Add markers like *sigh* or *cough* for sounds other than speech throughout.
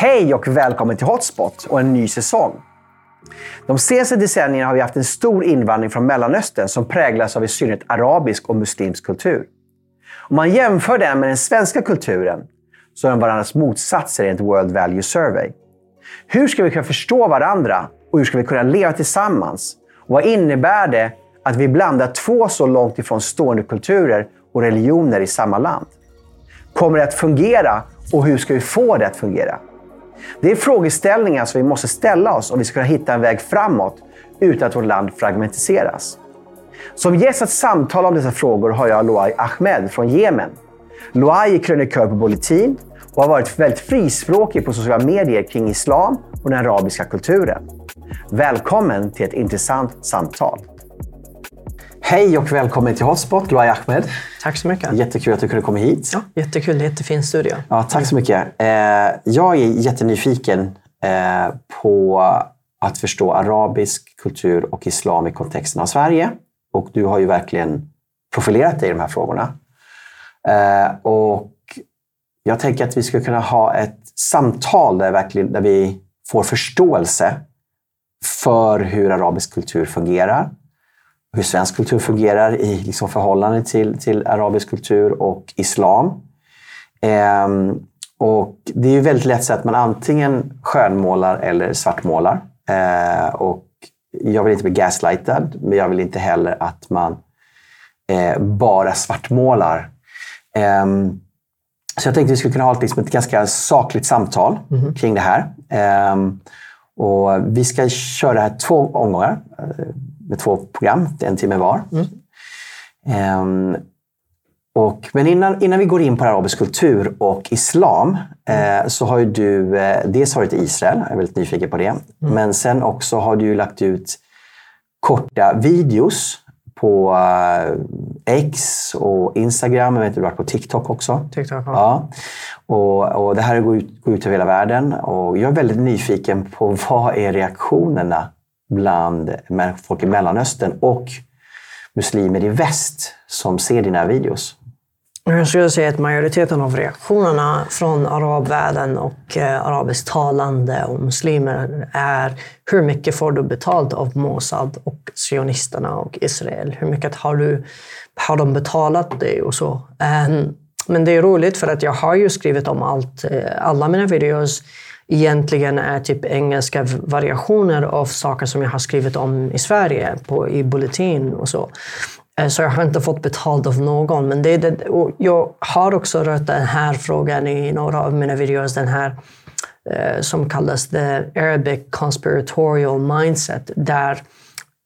Hej och välkommen till Hotspot och en ny säsong. De senaste decennierna har vi haft en stor invandring från Mellanöstern som präglas av i synnerhet arabisk och muslimsk kultur. Om man jämför den med den svenska kulturen så är de varandras motsatser enligt World Value Survey. Hur ska vi kunna förstå varandra och hur ska vi kunna leva tillsammans? Och vad innebär det att vi blandar två så långt ifrån stående kulturer och religioner i samma land? Kommer det att fungera och hur ska vi få det att fungera? Det är frågeställningar som vi måste ställa oss om vi ska kunna hitta en väg framåt utan att vårt land fragmentiseras. Som gäst att samtala om dessa frågor har jag Loai Ahmed från Jemen. Loai är krönikör på Bulletin och har varit väldigt frispråkig på sociala medier kring islam och den arabiska kulturen. Välkommen till ett intressant samtal. Hej och välkommen till Hotspot, Loai Ahmed. Tack så mycket. Jättekul att du kunde komma hit. Ja, jättekul. Jättefin studio. Ja, tack så mycket. Eh, jag är jättenyfiken eh, på att förstå arabisk kultur och islam i kontexten av Sverige. Och du har ju verkligen profilerat dig i de här frågorna. Eh, och jag tänker att vi skulle kunna ha ett samtal där, verkligen, där vi får förståelse för hur arabisk kultur fungerar hur svensk kultur fungerar i liksom förhållande till, till arabisk kultur och islam. Ehm, och det är ju väldigt lätt så att man antingen skönmålar eller svartmålar. Ehm, och jag vill inte bli gaslightad, men jag vill inte heller att man eh, bara svartmålar. Ehm, så jag tänkte att vi skulle kunna ha ett, liksom ett ganska sakligt samtal mm. kring det här. Ehm, och vi ska köra det här två omgångar med två program, en timme var. Mm. Um, och, men innan, innan vi går in på arabisk kultur och islam mm. eh, så har ju du eh, dels varit i Israel, jag är väldigt nyfiken på det. Mm. Men sen också har du lagt ut korta videos på eh, X och Instagram. Jag vet att du har varit på TikTok också. TikTok, ja. ja. Och, och det här går ut, går ut över hela världen. Och jag är väldigt nyfiken på *laughs* vad är reaktionerna bland folk i Mellanöstern och muslimer i väst som ser dina videos? Jag skulle säga att majoriteten av reaktionerna från arabvärlden och eh, arabisktalande och muslimer är hur mycket får du betalt av Mossad och sionisterna och Israel? Hur mycket har, du, har de betalat dig och så? Ehm, men det är roligt för att jag har ju skrivit om allt, eh, alla mina videos egentligen är typ engelska variationer av saker som jag har skrivit om i Sverige på, i Bulletin och så. Eh, så jag har inte fått betalt av någon. Men det, det jag har också rört den här frågan i några av mina videos. Den här eh, som kallas the Arabic conspiratorial mindset. Där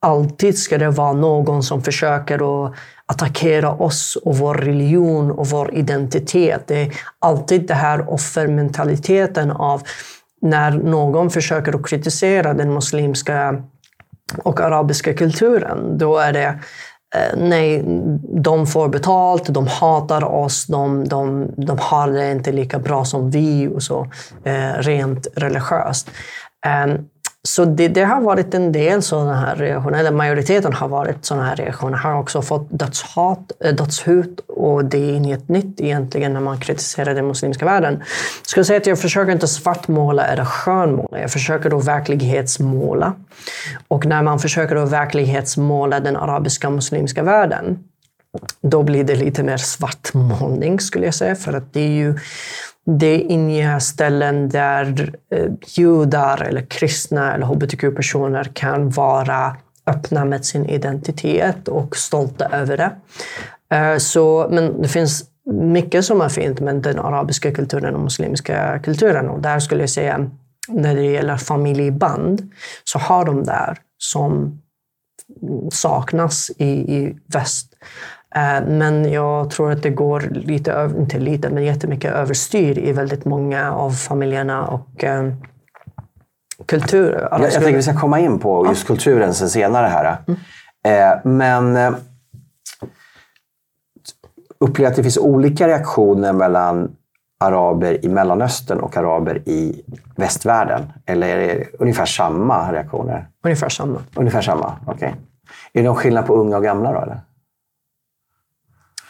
alltid ska det vara någon som försöker att attackera oss och vår religion och vår identitet. Det är alltid den här offermentaliteten av när någon försöker att kritisera den muslimska och arabiska kulturen. Då är det eh, nej, de får betalt, de hatar oss, de, de, de har det inte lika bra som vi och så, eh, rent religiöst. Ehm, så det, det, har varit en del sådana här reaktioner, eller majoriteten har varit sådana här reaktioner. Har också fått dödshat, eh, dödshut. dödshot och det är inget nytt egentligen när man kritiserar den muslimska världen. Jag skulle säga att jag försöker inte svartmåla eller skönmåla. Jag försöker då verklighetsmåla. Och när man försöker då verklighetsmåla den arabiska muslimska världen, då blir det lite mer svartmålning skulle jag säga. För att det är ju det är inga ställen där eh, judar, eller kristna eller hbtq-personer kan vara öppna med sin identitet och stolta över det. Eh, så, men det finns mycket som är fint med den arabiska kulturen och muslimska kulturen. Och där skulle jag säga, när det gäller familjeband, så har de där som saknas i, i väst. Eh, men jag tror att det går lite, inte lite, men jättemycket överstyr i väldigt många av familjerna och kultur. Jag, jag tänker att vi ska komma in på just kulturen sen senare här. Mm. Eh, men eh, upplever att det finns olika reaktioner mellan araber i Mellanöstern och araber i västvärlden? Eller är det ungefär samma reaktioner? Ungefär samma. Ungefär samma, okej. Okay. Är det någon skillnad på unga och gamla då? Eller?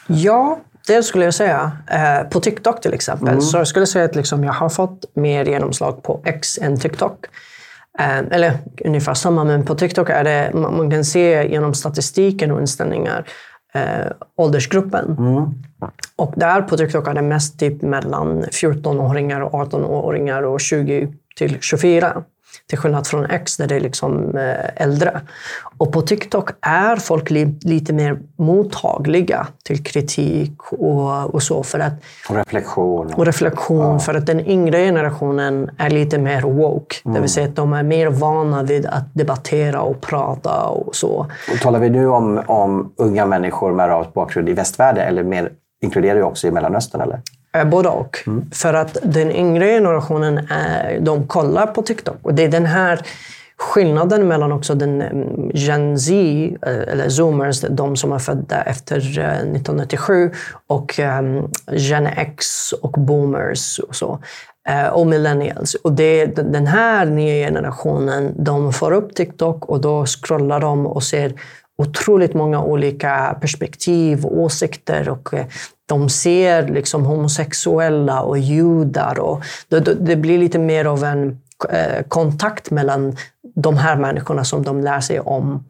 Ja, det skulle jag säga. Eh, på TikTok till exempel. Mm. Så jag skulle säga att liksom jag har fått mer genomslag på X än TikTok. Eh, eller ungefär samma, men på TikTok är det, man kan se genom statistiken och inställningar eh, åldersgruppen. Mm. Och där på TikTok är det mest typ mellan 14-åringar och 18-åringar och 20 till 24. Till skillnad från X där det är liksom eh, äldre. Och på TikTok är folk li lite mer mottagliga till kritik och, och så. För att, och reflektion. Och reflektion. Ja. För att den yngre generationen är lite mer woke. Mm. Det vill mm. säga att de är mer vana vid att debattera och prata och så. Och talar vi nu om, om unga människor med arabisk bakgrund i västvärlden eller mer, inkluderar det också i Mellanöstern? Eller? Eh, både och. Mm. För att den yngre generationen, är, de kollar på TikTok. Och det är den här skillnaden mellan också den mm, Gen Z, eh, eller zoomers, de som är födda efter 1997, eh, och um, Gen X och boomers och så. och millennials. Och det, den här nya generationen, de får upp TikTok och då scrollar de och ser otroligt många olika perspektiv och åsikter. Och eh, de ser liksom homosexuella och judar. Och det, det blir lite mer av en eh, kontakt mellan de här människorna som de lär sig om.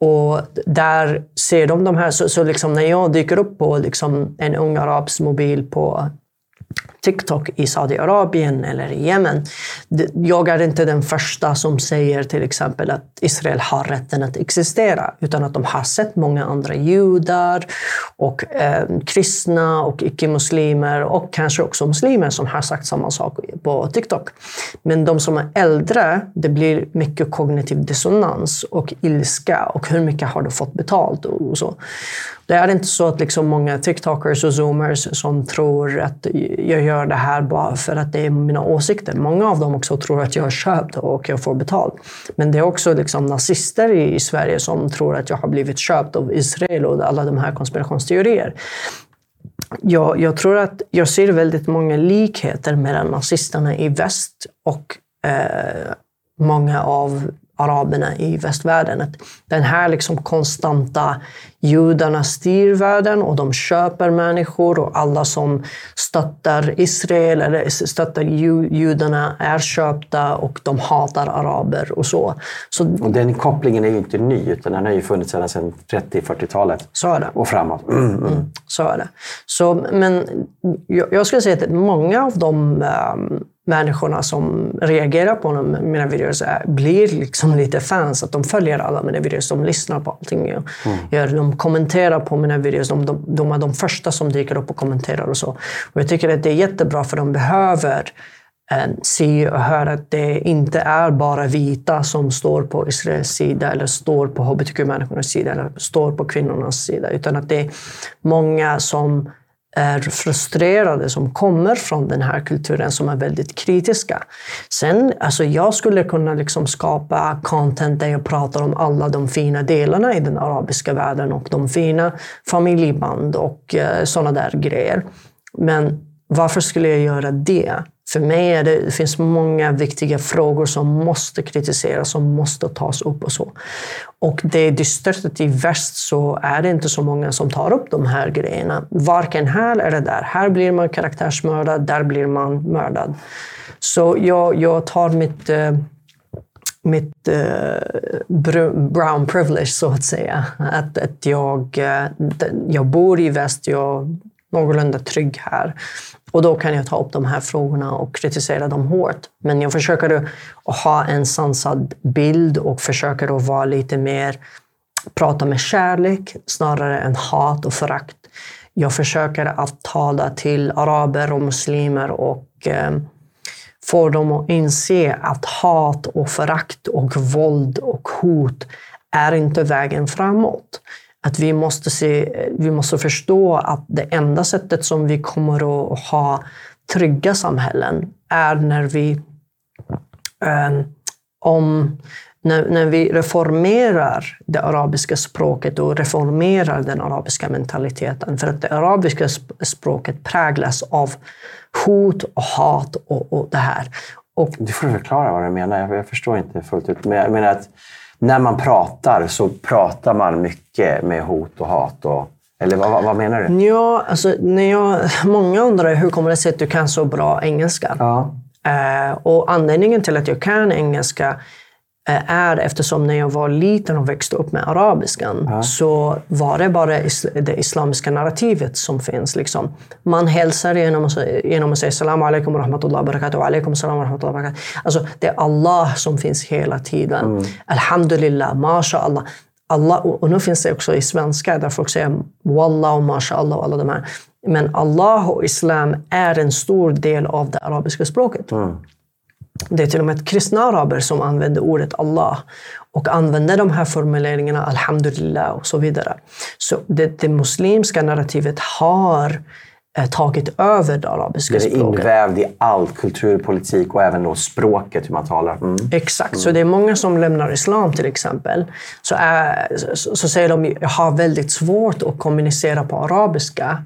Och där ser de de här, så, så liksom när jag dyker upp på liksom en ung arabs mobil på TikTok i Saudiarabien eller i Jemen. Jag är inte den första som säger till exempel att Israel har rätten att existera, utan att de har sett många andra judar och eh, kristna och icke-muslimer och kanske också muslimer som har sagt samma sak på TikTok. Men de som är äldre, det blir mycket kognitiv dissonans och ilska och hur mycket har du fått betalt och så. Det är inte så att liksom många TikTokers och zoomers som tror att jag gör det här bara för att det är mina åsikter. Många av dem också tror att jag är köpt och jag får betalt. Men det är också liksom nazister i Sverige som tror att jag har blivit köpt av Israel och alla de här konspirationsteorier. Jag, jag tror att jag ser väldigt många likheter mellan nazisterna i väst och eh, många av araberna i västvärlden. Att den här liksom konstanta judarna styr världen och de köper människor och alla som stöttar Israel eller stöttar judarna är köpta och de hatar araber och så. så och den kopplingen är ju inte ny utan den har ju funnits sedan 30-40-talet och framåt. Mm, mm. Mm, så är det. Så, men jag, jag skulle säga att många av de um, människorna som reagerar på mina videos blir liksom lite fans. Att de följer alla mina videos, de lyssnar på allting jag mm. gör. De kommenterar på mina videos. De, de, de, är de första som dyker upp och kommenterar och så. Och jag tycker att det är jättebra för de behöver eh, se och höra att det inte är bara vita som står på Israels sida eller står på hbtq-människornas sida eller står på kvinnornas sida. Utan att det är många som är frustrerade som kommer från den här kulturen som är väldigt kritiska. Sen, alltså jag skulle kunna liksom skapa content där jag pratar om alla de fina delarna i den arabiska världen och de fina familjeband och eh, sådana där grejer. Men varför skulle jag göra det? För mig är det, det finns många viktiga frågor som måste kritiseras, som måste tas upp och så. Och det är dystert att i väst så är det inte så många som tar upp de här grejerna. Varken här eller där. Här blir man karaktärsmördad, där blir man mördad. Så jag, jag tar mitt eh, mitt eh, brown privilege, så att säga. Att, att jag, eh, jag bor i väst, jag är någorlunda trygg här. Och då kan jag ta upp de här frågorna och kritisera dem hårt. Men jag försöker att ha en sansad bild och försöker att vara lite mer, prata med kärlek snarare än hat och förakt. Jag försöker att tala till araber och muslimer och eh, få dem att inse att hat och förakt och våld och hot är inte vägen framåt att vi måste, se, vi måste förstå att det enda sättet som vi kommer att ha trygga samhällen är när vi, eh, om, när, när vi reformerar det arabiska språket och reformerar den arabiska mentaliteten. För att det arabiska språket präglas av hot och hat och, och det här. Och, du får förklara vad du menar. Jag, jag förstår inte fullt ut. Men jag menar att när man pratar så pratar man mycket med hot och hat. Och, Eller vad, vad menar du? Ja, alltså, när jag, många undrar hur kommer det sig att du kan så bra engelska? Ja. Eh, och anledningen till att jag kan engelska är eftersom när jag var liten och växte upp med arabiskan Ja. så var det bara det islamiska narrativet som finns. Liksom. Man hälsar genom genom att säga salam alaikum wa barakatuh wa alaikum salam wa wa barakatuh. Alltså, det är Allah som finns hela tiden. Alhamdulillah, mashallah. Allah, och och nu finns det också i svenska där folk säger wallah och mashallah och alla de här. Men Allah och islam är en stor del av det arabiska språket. Det är till och med kristna araber som använder ordet Allah och använder de här formuleringarna alhamdulillah och så vidare. Så det, det muslimska narrativet har eh, tagit över det arabiska Den är språket. invävd i all kulturpolitik och även då språket, hur man talar. Mm. Exakt, så det är många som lämnar islam till exempel. Så, är, så, så säger de jag har väldigt svårt att kommunicera på arabiska.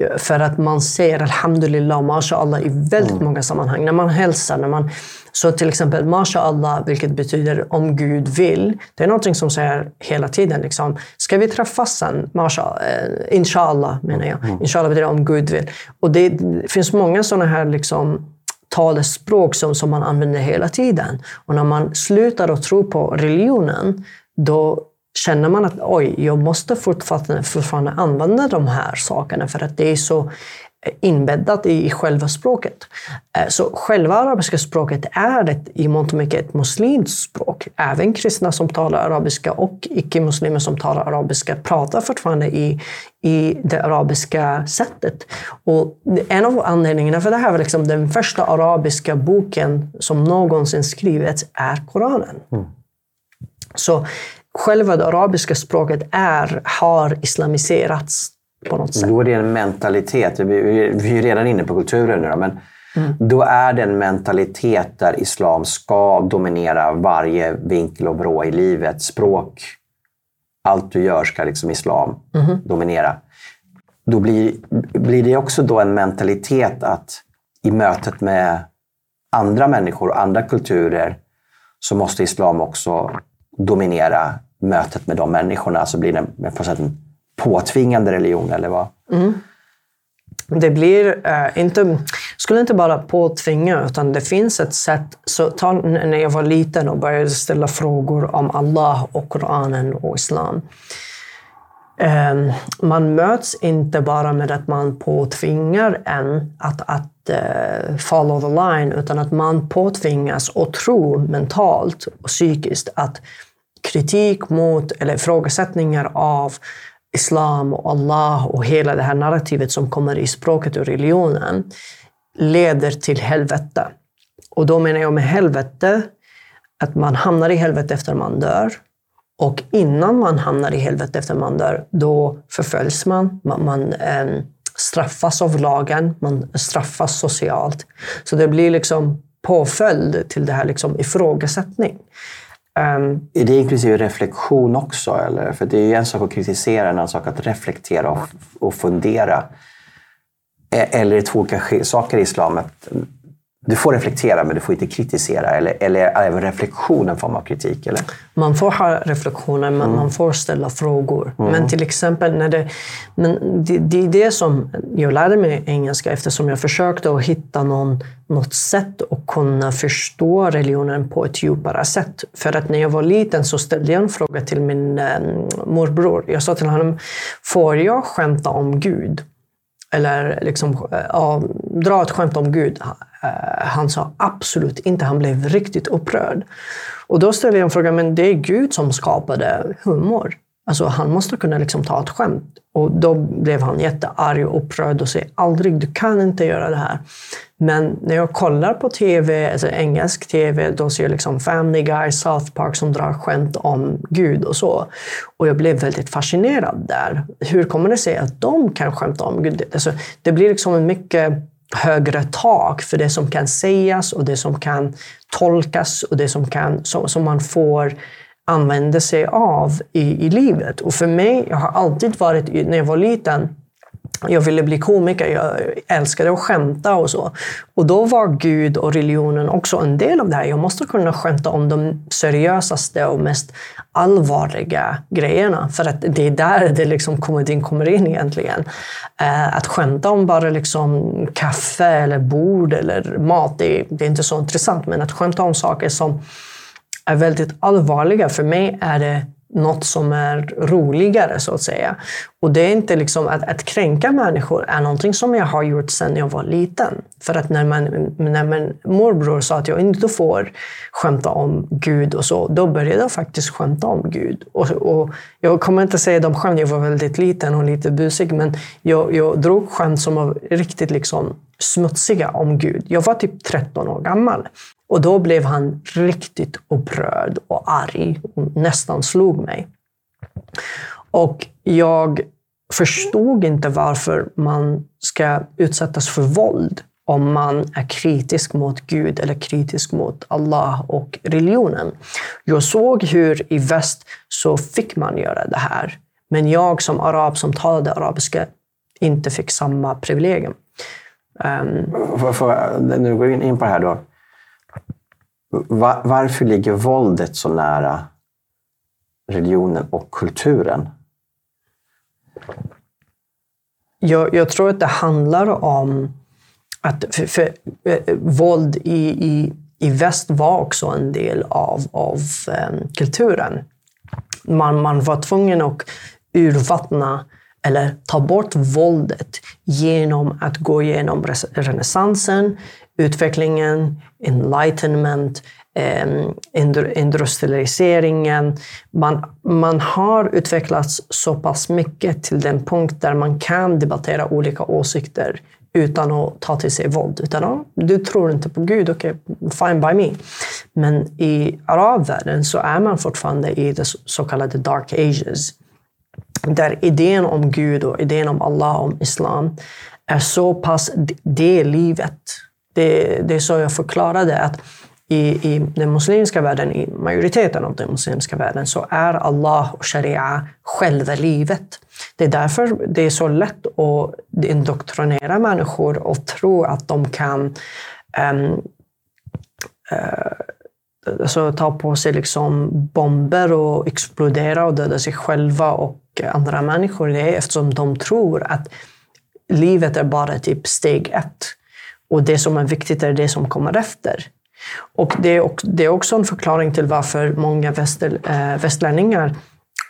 eh, För att man säger alhamdulillah och mashallah i väldigt många sammanhang. När man hälsar, när man, så till exempel mashallah, vilket betyder om Gud vill. Det är någonting som säger hela tiden. Liksom, Ska vi träffas sen? Mashallah, eh, inshallah menar jag. Inshallah betyder om Gud vill. Och det, finns många sådana här liksom, talespråk som, som man använder hela tiden. Och när man slutar att tro på religionen, då känner man att oj, jag måste fortfarande, fortfarande använda de här sakerna för att det är så inbäddat i, själva språket. Eh, Så själva arabiska språket är ett, i mångt och mycket ett muslimskt språk. Även kristna som talar arabiska och icke-muslimer som talar arabiska pratar fortfarande i, i det arabiska sättet. Och en av anledningarna för det här var liksom den första arabiska boken som någonsin skrivits är Koranen. Så själva det arabiska språket är, har islamiserats på något sätt. Då är det en mentalitet. Vi vi- är redan inne på kulturen nu då, men Mm. då är det en mentalitet där islam ska dominera varje vinkel och vrå i livet. Språk, allt du gör ska liksom islam Mhm. dominera. Då blir, blir det också då en mentalitet att i mötet med andra människor och andra kulturer så måste islam också dominera mötet med de människorna. Så blir det på sätt en påtvingande religion, eller vad? Mm. Det blir eh, inte, skulle inte bara påtvinga, utan det finns ett sätt. Så ta, när jag var liten och började ställa frågor om Allah och Koranen och Islam. Eh, man möts inte bara med att man påtvingar en att, att eh, follow the line, utan att man påtvingas och tro mentalt och psykiskt att kritik mot eller ifrågasättningar av islam och Allah och hela det här narrativet som kommer i språket och religionen leder till helvete. Och då menar jag med helvete att man hamnar i helvete efter man dör. Och innan man hamnar i helvete efter man dör, då förföljs man. Man, man eh, straffas av lagen, man straffas socialt. Så det blir liksom påföljd till det här liksom ifrågasättning. Um, Är det inklusive reflektion också? Eller? För det är ju en sak att kritisera, en annan sak att reflektera och, och fundera. Eller är det två olika saker i islam? Att du får reflektera, men du får inte kritisera. Eller, eller även reflektion en form av kritik? Eller? Man får ha reflektioner, men man får ställa frågor. Men till exempel, när det, men det, det är det som jag lärde mig engelska eftersom jag försökte att hitta någon, något sätt att kunna förstå religionen på ett djupare sätt. För att när jag var liten så ställde jag en fråga till min eh, morbror. Jag sa till honom, får jag skämta om Gud? Eller liksom, eh, ja, dra ett skämt om Gud. Eh, han sa absolut inte. Han blev riktigt upprörd. Och då ställde jag en fråga, men det är Gud som skapade humor. Alltså han måste kunna liksom ta ett skämt. Och då blev han jättearg och upprörd och sa aldrig, du kan inte göra det här. Men när jag kollar på tv, alltså engelsk tv, då ser jag liksom Family Guy, South Park som drar skämt om Gud och så. Och jag blev väldigt fascinerad där. Hur kommer det sig att de kan skämta om Gud? Alltså, det blir liksom en mycket högre tak för det som kan sägas och det som kan tolkas och det som, kan, som, som man får använda sig av i, i livet. Och för mig, jag har alltid varit, när jag var liten, jag ville bli komiker, jag älskade att skämta och så. Och då var Gud och religionen också en del av det här. Jag måste kunna skämta om de seriösaste och mest allvarliga grejerna. För att det är där det liksom komedin kommer in egentligen. Eh, att skämta om bara liksom kaffe eller bord eller mat, det det är inte så intressant. Men att skämta om saker som är väldigt allvarliga, för mig är det något som är roligare, så att säga. Och det är inte liksom att, att kränka människor är någonting som jag har gjort sedan jag var liten. För att när, man, när min morbror sa att jag inte får skämta om Gud och så, då började jag faktiskt skämta om Gud. Och, och jag kommer inte säga de skämt, jag var väldigt liten och lite busig, men jag, jag drog skämt som var riktigt liksom smutsiga om Gud. Jag var typ 13 år gammal. Och då blev han riktigt upprörd och arg och nästan slog mig. Och jag förstod inte varför man ska utsättas för våld om man är kritisk mot Gud eller kritisk mot Allah och religionen. Jag såg hur i väst så fick man göra det här. Men jag som arab som talade arabiska inte fick samma privilegium. Um, för, för, nu går vi in på det här då. Var, varför ligger våldet så nära religionen och kulturen? Jag, jag tror att det handlar om att för, för, eh, våld i, i, i väst var också en del av, av eh, kulturen. Man, man var tvungen att urvattna eller ta bort våldet genom att gå igenom renässansen, utvecklingen, enlightenment, ehm, industrialiseringen. Man, man har utvecklats så pass mycket till den punkt där man kan debattera olika åsikter utan att ta till sig våld. Utan ja, du tror inte på Gud, okej, okay, fine by me. Men i arabvärlden så är man fortfarande i det så kallade dark ages. Där idén om Gud och idén om Allah, om Islam, är så pass det livet det, det är så jag förklarade att i, i den muslimska världen, i majoriteten av den muslimska världen, så är Allah och sharia själva livet. Det är därför det är så lätt att indoktrinera människor och tro att de kan um, uh, alltså ta på sig liksom bomber och explodera och döda sig själva och andra människor. Det är eftersom de tror att livet är bara typ steg ett. Och det som är viktigt är det som kommer efter. Och det är, också, en förklaring till varför många väster, äh, västlänningar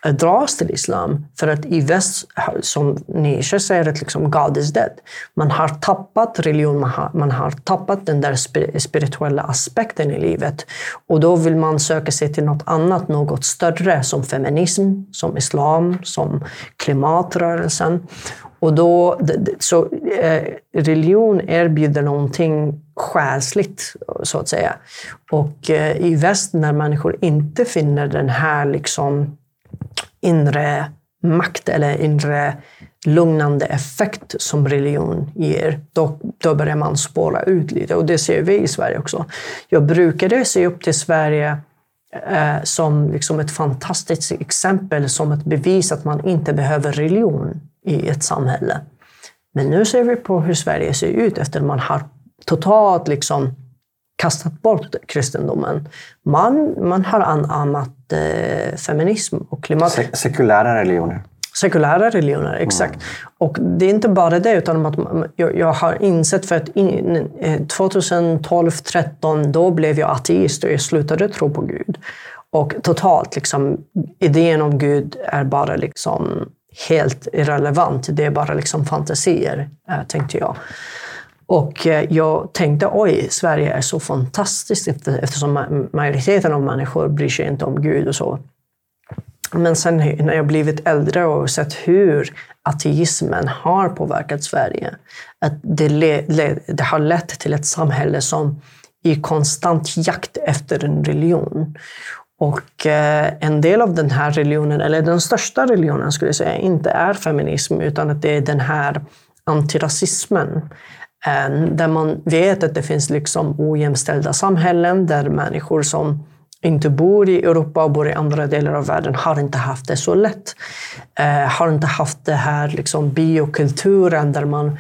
eh, dras till islam. För att i väst, som Nietzsche säger, att liksom God is dead. Man har tappat religion, man har, man har tappat den där spirituella aspekten i livet. Och då vill man söka sig till något annat, något större, som feminism, som islam, som klimatrörelsen. Och då, så eh, religion erbjuder någonting själsligt, så att säga. Och eh, i väst, när människor inte finner den här liksom inre makt eller inre lugnande effekt som religion ger, då, då börjar man spåra ut lite. Och det ser vi i Sverige också. Jag brukade se upp till Sverige eh, som liksom ett fantastiskt exempel, som ett bevis att man inte behöver religion i ett samhälle. Men nu ser vi på hur Sverige ser ut efter att man har totalt liksom kastat bort kristendomen. Man, man har anammat eh, feminism och klimat... Se sekulära religioner. Sekulära religioner, exakt. Mm. Och det är inte bara det, utan att jag, jag har insett för att 2012, 2013 då blev jag ateist och jag slutade tro på Gud. Och totalt, liksom, idén om Gud är bara liksom helt irrelevant. Det är bara liksom fantasier, eh, tänkte jag. Och eh, jag tänkte, oj, Sverige är så fantastiskt eftersom majoriteten av människor bryr sig inte om Gud och så. Men sen när jag blivit äldre och sett hur ateismen har påverkat Sverige, att det, det har lett till ett samhälle som i konstant jakt efter en religion. Och eh, en del av den här religionen, eller den största religionen skulle jag säga, inte är feminism utan att det är den här antirasismen. Eh, där man vet att det finns liksom ojämställda samhällen där människor som inte bor i Europa och bor i andra delar av världen har inte haft det så lätt. Eh, har inte haft det här liksom, biokulturen där man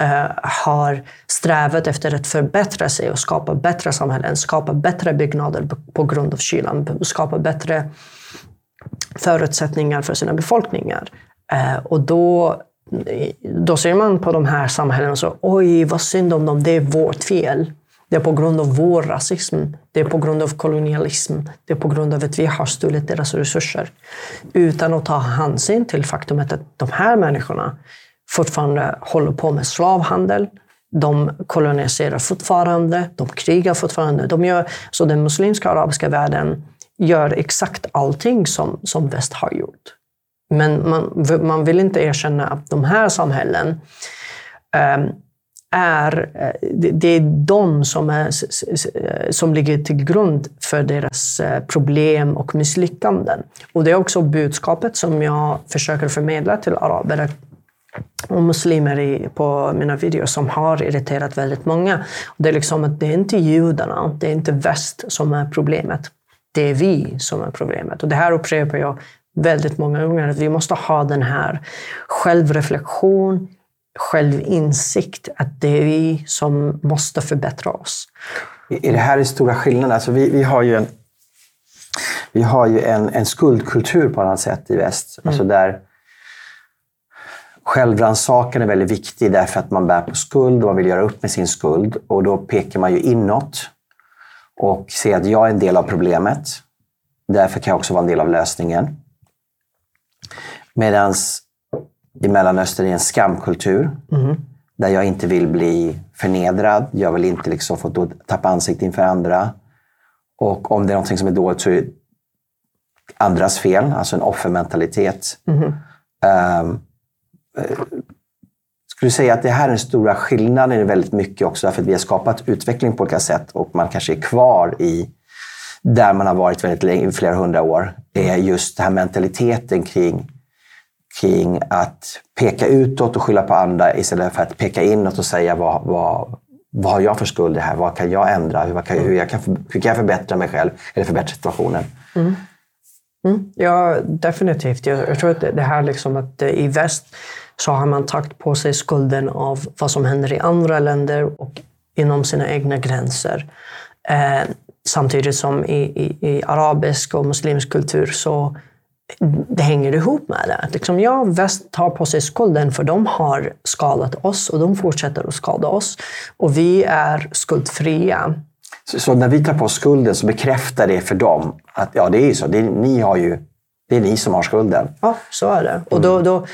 Eh, har strävat efter att förbättra sig och skapa bättre samhällen, skapa bättre byggnader på grund av kylan, skapa bättre förutsättningar för sina befolkningar. Eh, och då, då ser man på de här samhällena och så, oj vad synd om dem, det är vårt fel. Det är på grund av vår rasism. Det är på grund av kolonialism. Det är på grund av att vi har stulit deras resurser. Utan att ta hänsyn till faktumet att de här människorna fortfarande håller på med slavhandel. De koloniserar fortfarande, de krigar fortfarande. De gör, så den muslimska arabiska världen gör exakt allting som, som väst har gjort. Men man, man vill inte erkänna att de här samhällen ehm, eh, är, det är de som, är, eh, som ligger till grund för deras eh, problem och misslyckanden. Och det är också budskapet som jag försöker förmedla till araber och muslimer i, på mina videor som har irriterat väldigt många. Det är liksom att det är inte judarna, det är inte väst som är problemet. Det är vi som är problemet. Och det här upprepar jag väldigt många gånger, att vi måste ha den här självreflektion, självinsikt att det är vi som måste förbättra oss. Är det här den stora skillnaden? Alltså vi, vi har ju en, vi har ju en, en skuldkultur på annat sätt i väst. Mm. Alltså där Självrannsakan är väldigt viktig därför att man bär på skuld och man vill göra upp med sin skuld. Och då pekar man ju inåt och ser att jag är en del av problemet. Därför kan jag också vara en del av lösningen. Medan i Mellanöstern är en skamkultur. Mm. Där jag inte vill bli förnedrad. Jag vill inte liksom få tappa ansiktet inför andra. Och om det är något som är dåligt så är det andras fel, alltså en offermentalitet. Mm. Um, Eh, skulle du säga att det här är den stora skillnaden väldigt mycket också, därför att vi har skapat utveckling på olika sätt och man kanske är kvar i där man har varit väldigt länge, flera hundra år, är just den här mentaliteten kring kring att peka utåt och skylla på andra istället för att peka inåt och säga vad, vad, vad har jag för skuld i det här? Vad kan jag ändra? Hur kan, hur, jag kan, hur kan jag förbättra mig själv eller förbättra situationen? Mm. Mm. Ja, definitivt. Jag, jag tror att det här liksom att eh, i väst så har man tagit på sig skulden av vad som händer i andra länder och inom sina egna gränser. Eh, samtidigt som i, i, i arabisk och muslimsk kultur så det hänger ihop med det. Liksom, ja, väst tar på sig skulden för de har skadat oss och de fortsätter att skada oss. Och vi är skuldfria. Så, så när vi tar på skulden så bekräftar det för dem att ja, det är så. Det är, ni har ju, det är ni som har skulden. Ja, så är det. Och då, då,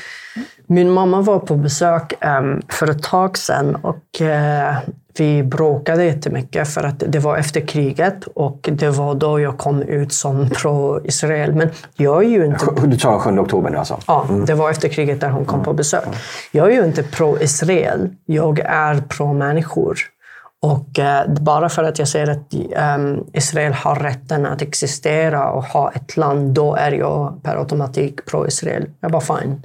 min mamma var på besök um, för ett tag sedan och uh, vi bråkade jättemycket för att det var efter kriget och det var då jag kom ut som pro-Israel. Men jag är ju inte... Du tar 7 oktober nu alltså? Ja, det var efter kriget där hon kom på besök. Jag är ju inte pro-Israel. Jag är pro-människor. Och eh, bara för att jag säger att eh, Israel har rätten att existera och ha ett land, då är jag per automatik pro-Israel. Jag bara fine.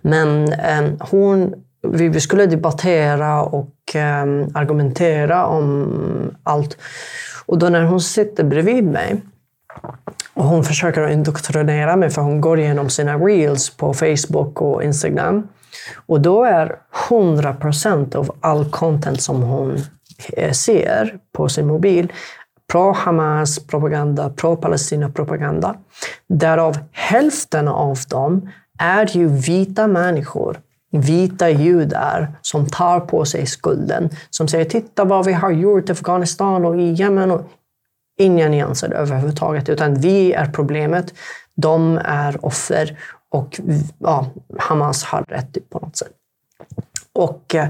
Men eh, hon, vi, vi, skulle debattera och ehm, argumentera om allt. Och då när hon sitter bredvid mig och hon försöker indoktrinera mig, för hon går igenom sina reels på Facebook och Instagram. Och då är 100 procent av all content som hon Eh, ser på sin mobil pro-Hamas-propaganda, pro-Palestina-propaganda. Därav hälften av dem är ju vita människor, vita judar som tar på sig skulden. Som säger titta vad vi har gjort i Afghanistan och i Jemen. Och inga nyanser överhuvudtaget, utan vi är problemet. De är offer och ja, Hamas har rätt på något sätt. Och eh,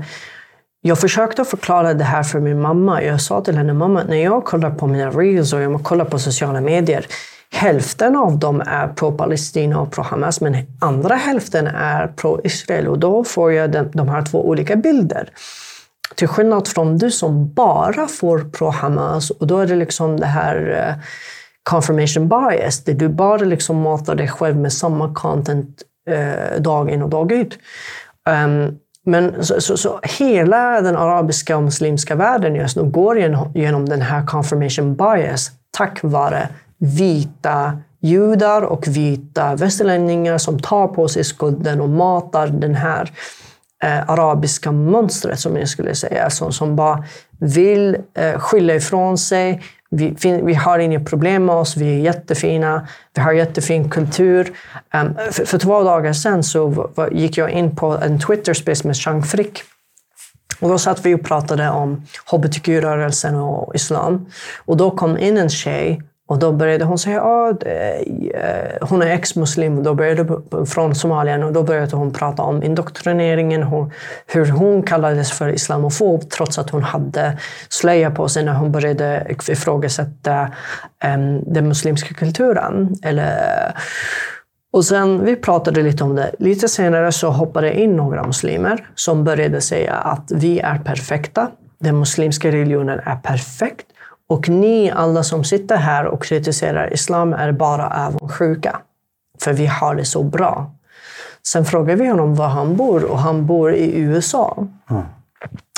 jag försökte förklara det här för min mamma. Jag sa till henne, mamma, när jag kollar på mina reels och jag kollar på sociala medier, hälften av dem är pro-Palestina och pro-Hamas, men andra hälften är pro-Israel. Och då får jag de, de här två olika bilder. Till skillnad från du som bara får pro-Hamas, och då är det liksom det här eh, confirmation bias, där du bara liksom matar dig själv med samma content eh, dag in och dag ut. Um, men så, så, så, hela den arabiska och muslimska världen just nu går genom, genom den här confirmation bias tack vare vita judar och vita västerlänningar som tar på sig skulden och matar den här eh, arabiska mönstret, som jag skulle säga, som, som bara vill eh, skylla ifrån sig. Vi, vi, har inga problem med oss, vi är jättefina, vi har jättefin kultur. Ehm, um, för, för, två dagar sedan så gick jag in på en Twitter-space med Chang Frick. Och då satt vi och pratade om hbtq-rörelsen och islam. Och då kom in en tjej och då började hon säga att eh, hon är ex-muslim då började, från Somalia och då började hon prata om indoktrineringen, hur hon kallades för islamofob trots att hon hade slöja på sig när hon började ifrågasätta um, den muslimska kulturen. Eller, eh, och sen vi pratade lite om det. Lite senare så hoppade in några muslimer som började säga att vi är perfekta. Den muslimska religionen är perfekt. Och ni alla som sitter här och kritiserar islam är bara avundsjuka. För vi har det så bra. Sen frågar vi honom var han bor och han bor i USA. Mm.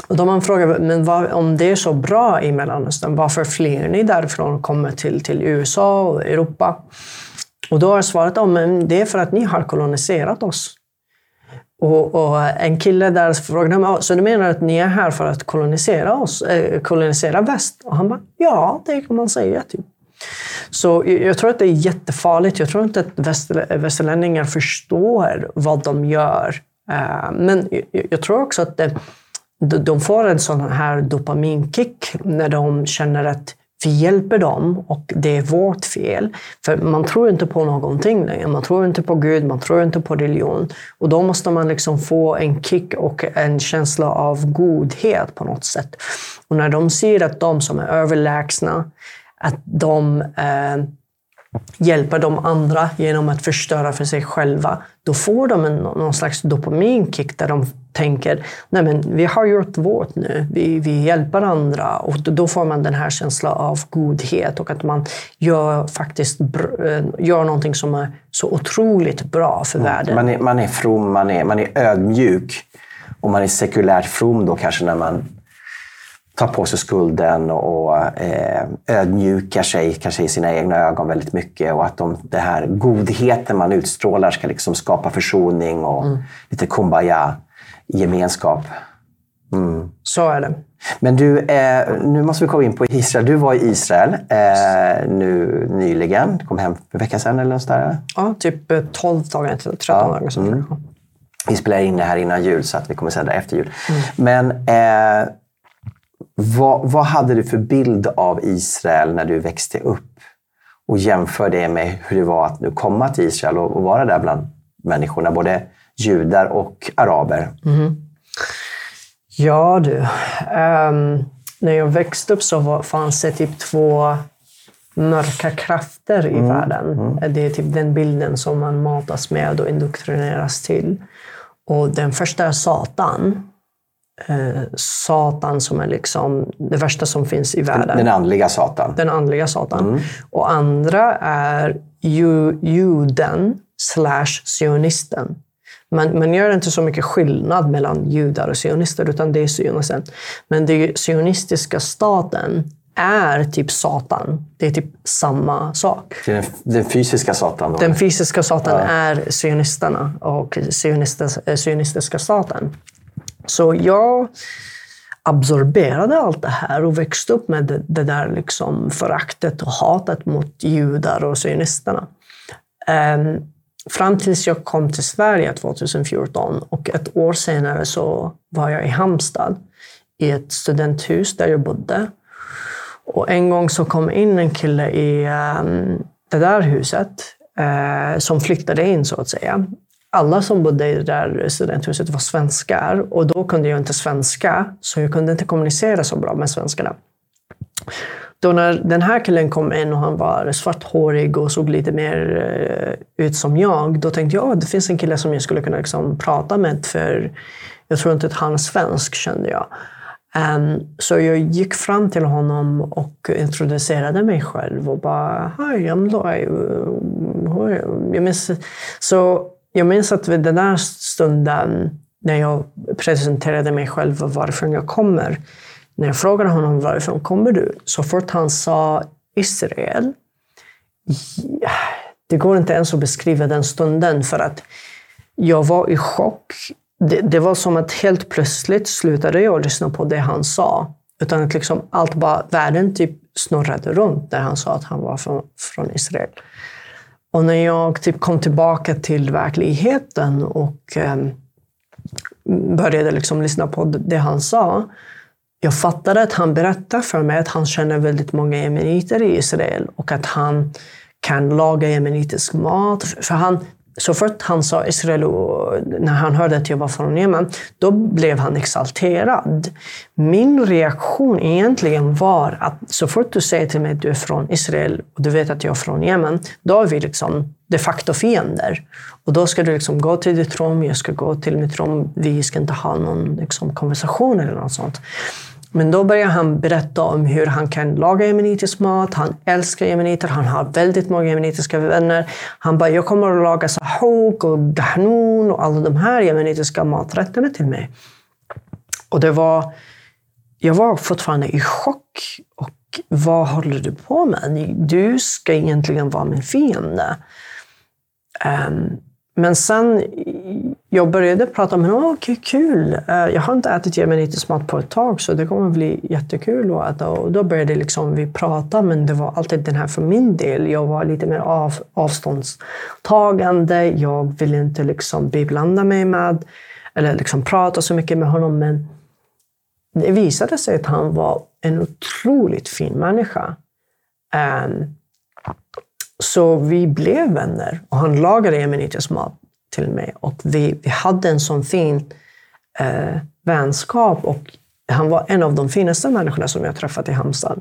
Och då man frågar, men vad, om det är så bra i Mellanöstern, varför flyr ni därifrån och kommer till, till USA och Europa? Och då har svaret, svarat, men det är för att ni har koloniserat oss. Och, och, en kille där frågade mig, så du menar att ni är här för att kolonisera oss, eh, kolonisera väst? Och han bara, ja, det kan man säga. Typ. Så jag tror att det är jättefarligt. Jag tror inte att västerlänningar förstår vad de gör. Eh, men jag tror också att eh, det, de får en sån här dopaminkick när de känner att vi hjälper dem och det är vårt fel. För man tror inte på någonting längre. Man tror inte på Gud, man tror inte på religion. Och då måste man liksom få en kick och en känsla av godhet på något sätt. Och när de ser att de som är överlägsna, att de eh, hjälper de andra genom att förstöra för sig själva, då får de en, någon slags dopaminkick där de tänker nej men vi har gjort vårt nu, vi, vi hjälper andra och då får man den här känslan av godhet och att man gör, faktiskt, eh, gör någonting som är så otroligt bra för mm. världen. Man är, man är from, man är, man är ödmjuk och man är sekulärt from då kanske när man tar på sig skulden och eh, ödmjukar sig kanske i sina egna ögon väldigt mycket. Och att de, det här godheten man utstrålar ska liksom skapa försoning och mm. lite kumbaya-gemenskap. Mm. Så är det. Men du, eh, nu måste vi komma in på Israel. Du var i Israel eh, nu nyligen. Du kom hem för en vecka sedan eller något där? Ja, typ 12 eh, dagar, 13 ja. dagar sedan. Mm. Vi spelar in det här innan jul så att vi kommer sända efter jul. Mm. Men eh, vad, vad hade du för bild av Israel när du växte upp? Och jämför det med hur det var att nu komma till Israel och, och vara där bland människorna, både judar och araber. Mm. Ja du, um, när jag växte upp så var, fanns det typ två mörka krafter i mm. världen. Mm. Det är typ den bilden som man matas med och indoktrineras till. Och den första är Satan eh, Satan som är liksom det värsta som finns i världen. Den andliga Satan. Den andliga Satan. Mm. Och andra är ju, juden slash sionisten. Man, man gör inte så mycket skillnad mellan judar och sionister, utan det är sionisten. Men den sionistiska staten är typ Satan. Det är typ samma sak. Den, den fysiska Satan? Då. Den fysiska Satan ja. är sionisterna och sionistiska staten. Så jag absorberade allt det här och växte upp med det, det där liksom föraktet och hatet mot judar och sionisterna. Um, fram tills jag kom till Sverige 2014 och ett år senare så var jag i Halmstad i ett studenthus där jag bodde. Och en gång så kom in en kille i um, det där huset uh, som flyttade in så att säga alla som bodde i det där studenthuset var svenskar och då kunde jag inte svenska, så jag kunde inte kommunicera så bra med svenskarna. Då när den här killen kom in och han var svarthårig och såg lite mer eh, ut som jag, då tänkte jag att det finns en kille som jag skulle kunna liksom prata med, för jag tror inte att han är svensk, kände jag. Um, så jag gick fram till honom och introducerade mig själv och bara Hi, I'm Jag minns, så jag minns att vid den där stunden när jag presenterade mig själv och varifrån jag kommer, när jag frågade honom varifrån kommer du? Så fort han sa Israel, det går inte ens att beskriva den stunden för att jag var i chock. Det, det var som att helt plötsligt slutade jag lyssna på det han sa. Utan att liksom allt bara, världen typ snurrade runt när han sa att han var från, från Israel. Och när jag typ kom tillbaka till verkligheten och eh, började liksom lyssna på det han sa, jag fattade att han berättade för mig att han känner väldigt många jemeniter i Israel och att han kan laga jemenitisk mat. För han, så fort han sa Israel, och när han hörde att jag var från Jemen, då blev han exalterad. Min reaktion egentligen var att så fort du säger till mig att du är från Israel och du vet att jag är från Jemen, då är vi liksom de facto fiender. Och då ska du liksom gå till ditt rum, jag ska gå till mitt rum, vi ska inte ha någon liksom konversation eller något sånt. Men då börjar han berätta om hur han kan laga jemenitisk mat. Han älskar jemeniter. Han har väldigt många jemenitiska vänner. Han bara, jag kommer att laga sahok och gahnun och alla de här jemenitiska maträtterna till mig. Och det var... Jag var fortfarande i chock. Och vad håller du på med? Du ska egentligen vara min fiende. Um, men sen jag började prata med honom. okay, kul. Eh, jag har inte ätit jemenitisk mat på ett tag, så det kommer bli jättekul att äta. Och då började liksom vi prata, men det var alltid den här för min del. Jag var lite mer av, avståndstagande. Jag ville inte liksom beblanda mig med, eller liksom prata så mycket med honom. Men det visade sig att han var en otroligt fin människa. Um, så vi blev vänner och han lagade jemenitisk mat till mig. Och vi, vi hade en sån fin eh, vänskap och han var en av de finaste människorna som jag träffat i Halmstad.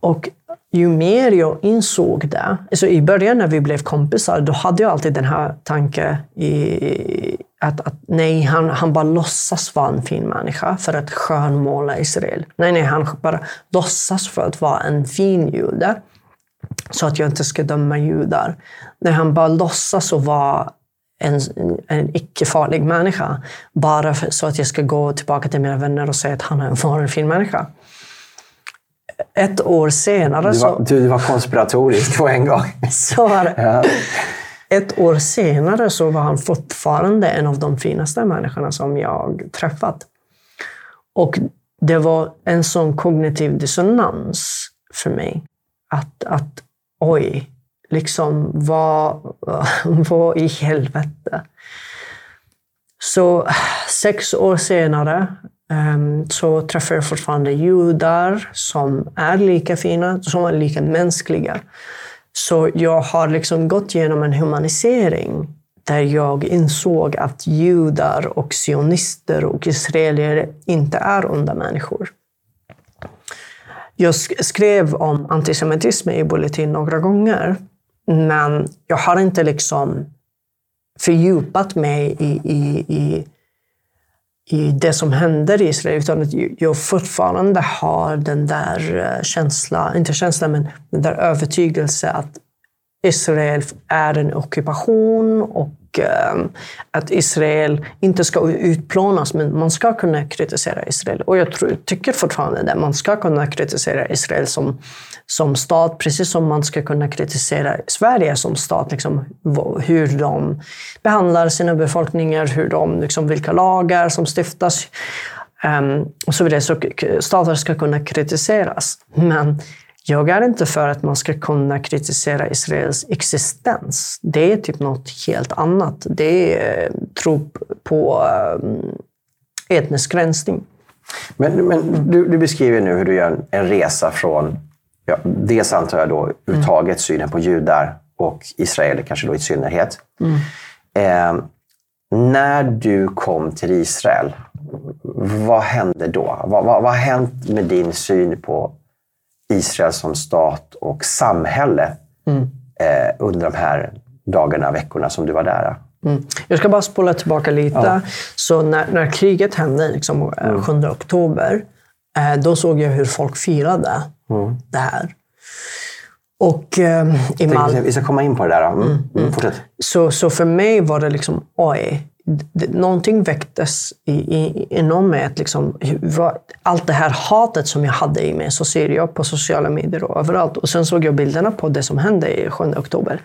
Och ju mer jag insåg det, alltså i början när vi blev kompisar, då hade jag alltid den här tanken i, att, att, nej, han, han bara låtsas vara en fin människa för att skönmåla Israel. Nej, nej, han bara låtsas för att vara en fin jude så att jag inte ska döma judar. När han bara låtsas att vara en, en icke-farlig människa bara för, så att jag ska gå tillbaka till mina vänner och säga att han var en fin människa. Ett år senare... Du var, så, du var konspiratorisk på en gång. *laughs* Så var det. Ja. Ett år senare så var han fortfarande en av de finaste människorna som jag träffat. Och det var en sån kognitiv dissonans för mig. Att, att oj, liksom vad, *laughs* vad i helvete? Så sex år senare um, så träffar jag fortfarande judar som är lika fina, som är lika mänskliga. Så jag har liksom gått igenom en humanisering där jag insåg att judar och sionister och israelier inte är onda människor. Jag skrev om antisemitism i Bulletin några gånger. Men jag har inte liksom fördjupat mig i, i, i, i det som händer i Israel. Utan att jag fortfarande har den där eh, känslan, inte känslan, men den där övertygelsen att Israel är en ockupation och eh, att Israel inte ska utplånas, men man ska kunna kritisera Israel. Och jag tror, tycker fortfarande det. Man ska kunna kritisera Israel som, som stat, precis som man ska kunna kritisera Sverige som stat. Liksom, hur de behandlar sina befolkningar, hur de, liksom, vilka lagar som stiftas. Um, och så vidare. Så stater ska kunna kritiseras. Men jag är inte för att man ska kunna kritisera Israels existens. Det är typ något helt annat. Det är tro på ehm, etnisk rensning. Men, men du, du, beskriver nu hur du gör en resa från, ja, dels antar jag då överhuvudtaget mm. synen på judar och israeler kanske då i synnerhet. Mm. Eh, när du kom till Israel, vad hände då? Vad, vad, vad har hänt med din syn på Israel som stat och samhälle mm. eh, under de här dagarna, veckorna som du var där? Mm. Jag ska bara spola tillbaka lite. Ja. Så när, när kriget hände, liksom, 7 mm. oktober, eh, då såg jag hur folk firade mm. det här. Och, eh, i Mal- vi ska komma in på det där. Mm. Mm. mm. Så, så för mig var det liksom, oj, det, någonting väcktes i, i, inom mig. Att liksom, allt det här hatet som jag hade i mig så ser jag på sociala medier och överallt. Och sen såg jag bilderna på det som hände i 7 oktober.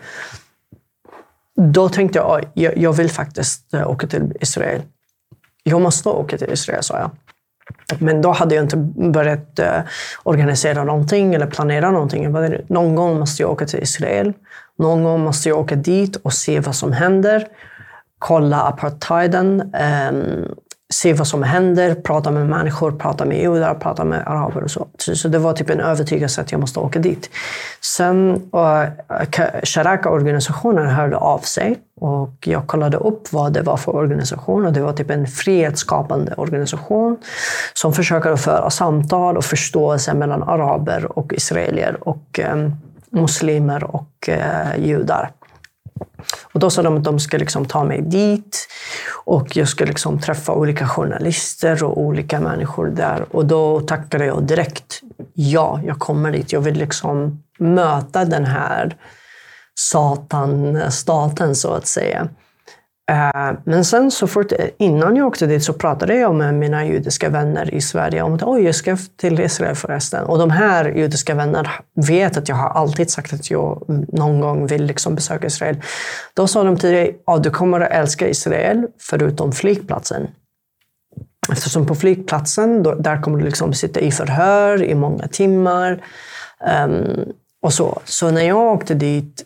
Då tänkte jag, jag, jag vill faktiskt eh, åka till Israel. Jag måste åka till Israel, sa jag. Men då hade jag inte börjat eh, organisera någonting eller planera någonting. Jag bara, någon gång måste jag åka till Israel. Någon gång måste jag åka dit och se vad som händer. Kolla apartheiden. Ehm, Se vad som händer, prata med människor, prata med judar, prata med araber och så. Så det var typ en övertygelse att jag måste åka dit. Sen eh, Sharaka-organisationen hörde av sig och jag kollade upp vad det var för organisation och det var typ en frihetsskapande organisation som försöker föra samtal och förståelse mellan araber och israelier och eh, muslimer och eh, judar. Och då sa de att de ska liksom ta mig dit och jag ska liksom träffa olika journalister och olika människor där. Och då tackade jag direkt. Ja, jag kommer dit. Jag vill liksom möta den här satan-staten så att säga. Eh, men sen så fort, innan jag åkte dit så pratade jag med mina judiska vänner i Sverige om att Oj, jag ska till Israel förresten. Och de här judiska vännerna vet att jag har alltid sagt att jag någon gång vill liksom besöka Israel. Då sa de till mig att du kommer att älska Israel förutom flygplatsen. Eftersom på flygplatsen, då, där kommer du liksom sitta i förhör i många timmar. Um, och så. så när jag åkte dit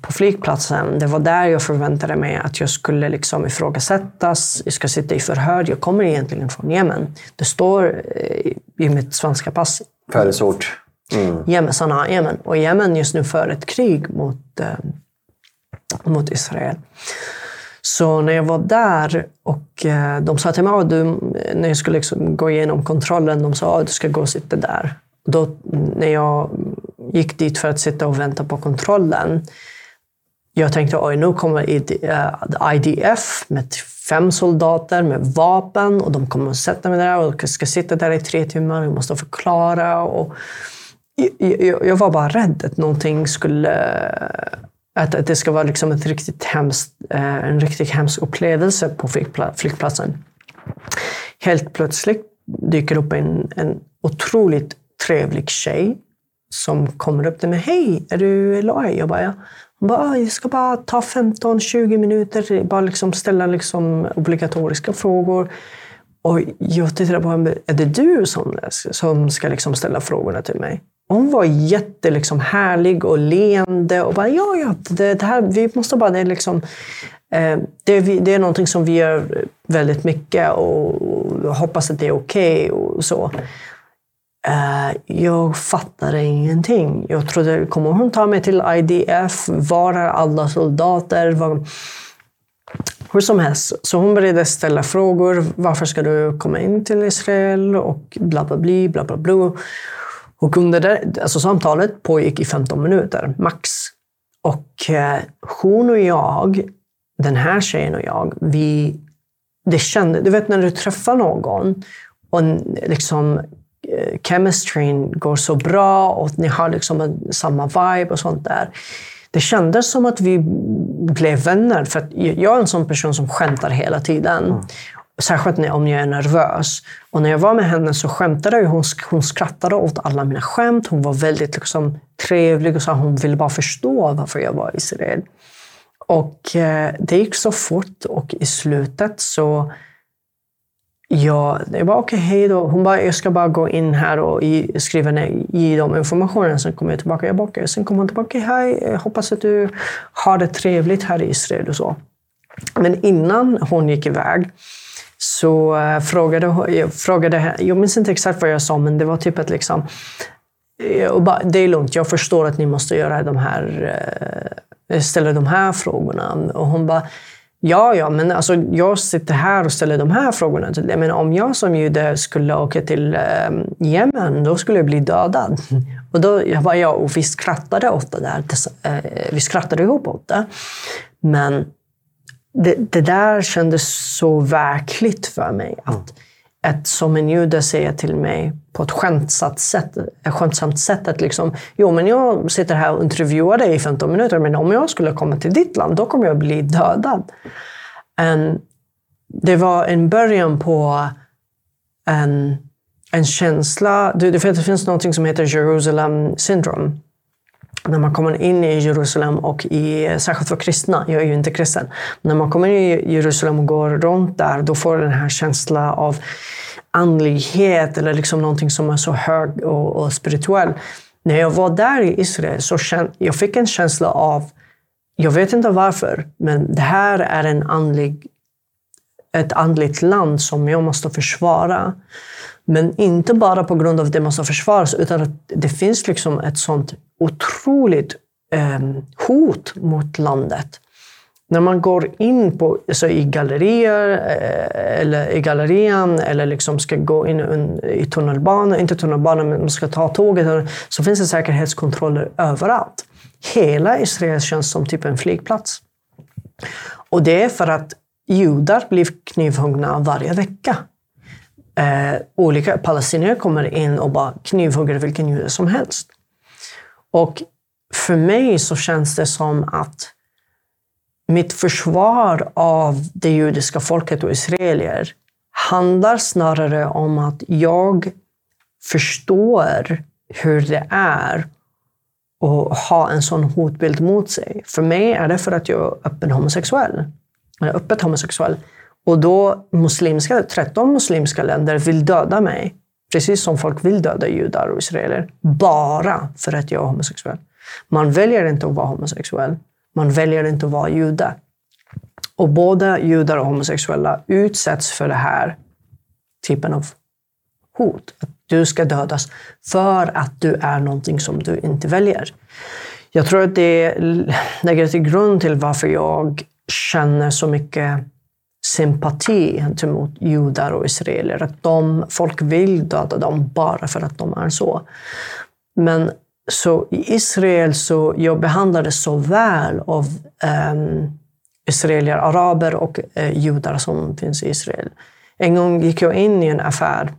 på flygplatsen, det var där jag förväntade mig att jag skulle liksom ifrågasättas, jag ska sitta i förhör. Jag kommer egentligen från Jemen. Det står eh, i mitt svenska pass. Födelseort? Mm. Jemen, Sanaa, Jemen. Och Jemen just nu för ett krig mot, eh, mot Israel. Så när jag var där och eh, de sa till mig, du, när jag skulle liksom gå igenom kontrollen, de sa att du ska gå och sitta där. Då, när jag gick dit för att sitta och vänta på kontrollen. Jag tänkte oj, nu kommer IDF eh, med fem soldater med vapen och de kommer att sätta mig där och jag ska sitta där i tre timmar. Jag måste förklara. Och jag var bara rädd att någonting skulle... Att det ska vara liksom ett riktigt hemskt, eh, en riktigt hemsk upplevelse på flygplatsen. Helt plötsligt dyker upp en, en otroligt trevlig tjej som kommer upp till mig. Hej, är du Eloy? Jag bara, ja. Hon bara, jag ska bara ta 15-20 minuter, bara liksom ställa liksom obligatoriska frågor. Och jag tittade på henne, är det du som, som ska liksom ställa frågorna till mig? Hon var jätte liksom härlig och leende och bara, ja, ja, det, det här, vi måste bara, det är liksom, eh, det, det, är någonting som vi gör väldigt mycket och hoppas att det är okej okay och så. Eh, jag fattade ingenting. Jag trodde, kommer hon ta mig till IDF? Var är alla soldater? Var... Hur som helst, så hon började ställa frågor. Varför ska du komma in till Israel? Och bla bla bla, bla bla bla. Och under det, alltså samtalet pågick i 15 minuter, max. Och eh, hon och jag, den här tjejen och jag, vi... Det kände, du vet när du träffar någon och liksom Eh, chemistryn går så bra och ni har liksom en, samma vibe och sånt där. Det kändes som att vi blev vänner. För jag är en sån person som skämtar hela tiden. Mm. Särskilt om jag är nervös. Och när jag var med henne så skämtade hon. Hon skrattade åt alla mina skämt. Hon var väldigt liksom, trevlig och sa hon ville bara förstå varför jag var i Israel. Och eh, det gick så fort och i slutet så Ja, det var okej, okay, hej då. Hon bara, jag ska bara gå in här och skriva ner, ge dem informationen. Sen kommer jag tillbaka. Jag bara, Sen kommer hon tillbaka. Hej, jag hoppas att du har det trevligt här i Israel och så. Men innan hon gick iväg så eh, frågade jag, frågade, jag minns inte exakt vad jag sa, men det var typ att liksom, eh, bara, det är lugnt, jag förstår att ni måste göra de här, eh, ställa de här frågorna. Och hon bara, Ja, ja, men alltså, jag sitter här och ställer de här frågorna till dig. Men om jag som jude skulle åka till eh, Jemen, då skulle jag bli dödad. *laughs* Och då var jag och vi skrattade åt det där. Eh, vi skrattade ihop åt det. Men det, det där kändes så verkligt för mig. Att, ett som en jude säger till mig på ett skämtsamt sätt, ett skämtsamt sätt att liksom, jo men jag sitter här och intervjuar dig i 15 minuter, men om jag skulle komma till ditt land, då kommer jag bli dödad. Um, det var en början på en, en känsla. Det, det finns något som heter Jerusalem syndrome. När man kommer in i Jerusalem, och i, särskilt för kristna, jag är ju inte kristen, när man kommer in i Jerusalem och går runt där, då får den här känslan av andlighet eller liksom någonting som är så hög och, och spirituell. När jag var där i Israel så känd, jag fick en känsla av, jag vet inte varför, men det här är en andlig, ett andligt land som jag måste försvara. Men inte bara på grund av att det måste försvaras, utan att det finns liksom ett sånt otroligt eh, hot mot landet. När man går in på, så i gallerier, eh, eller i gallerian eller liksom ska gå in i tunnelbanan, inte tunnelbanan, men man ska ta tåget, så finns det säkerhetskontroller överallt. Hela Israel känns som typ en flygplats. Och det är för att judar blir knivhuggna varje vecka. Eh, olika palestinier kommer in och bara knivhugger vilken jude som helst. Och för mig så känns det som att mitt försvar av det judiska folket och israelier handlar snarare om att jag förstår hur det är att ha en sån hotbild mot sig. För mig är det för att jag är öppen homosexuell. Eller öppet homosexuell. Och då muslimska, 13 muslimska länder vill döda mig. Precis som folk vill döda judar och israeler. Bara för att jag är homosexuell. Man väljer inte att vara homosexuell. Man väljer inte att vara jude. Och både judar och homosexuella utsätts för den här typen av hot. Att du ska dödas för att du är någonting som du inte väljer. Jag tror att det lägger till grund till varför jag känner så mycket sympati gentemot judar och israeler. Att de, folk vill döda dem bara för att de är så. Men så i Israel så jag behandlades så väl av um, israelier, araber och uh, judar som finns i Israel. En gång gick jag in i en affär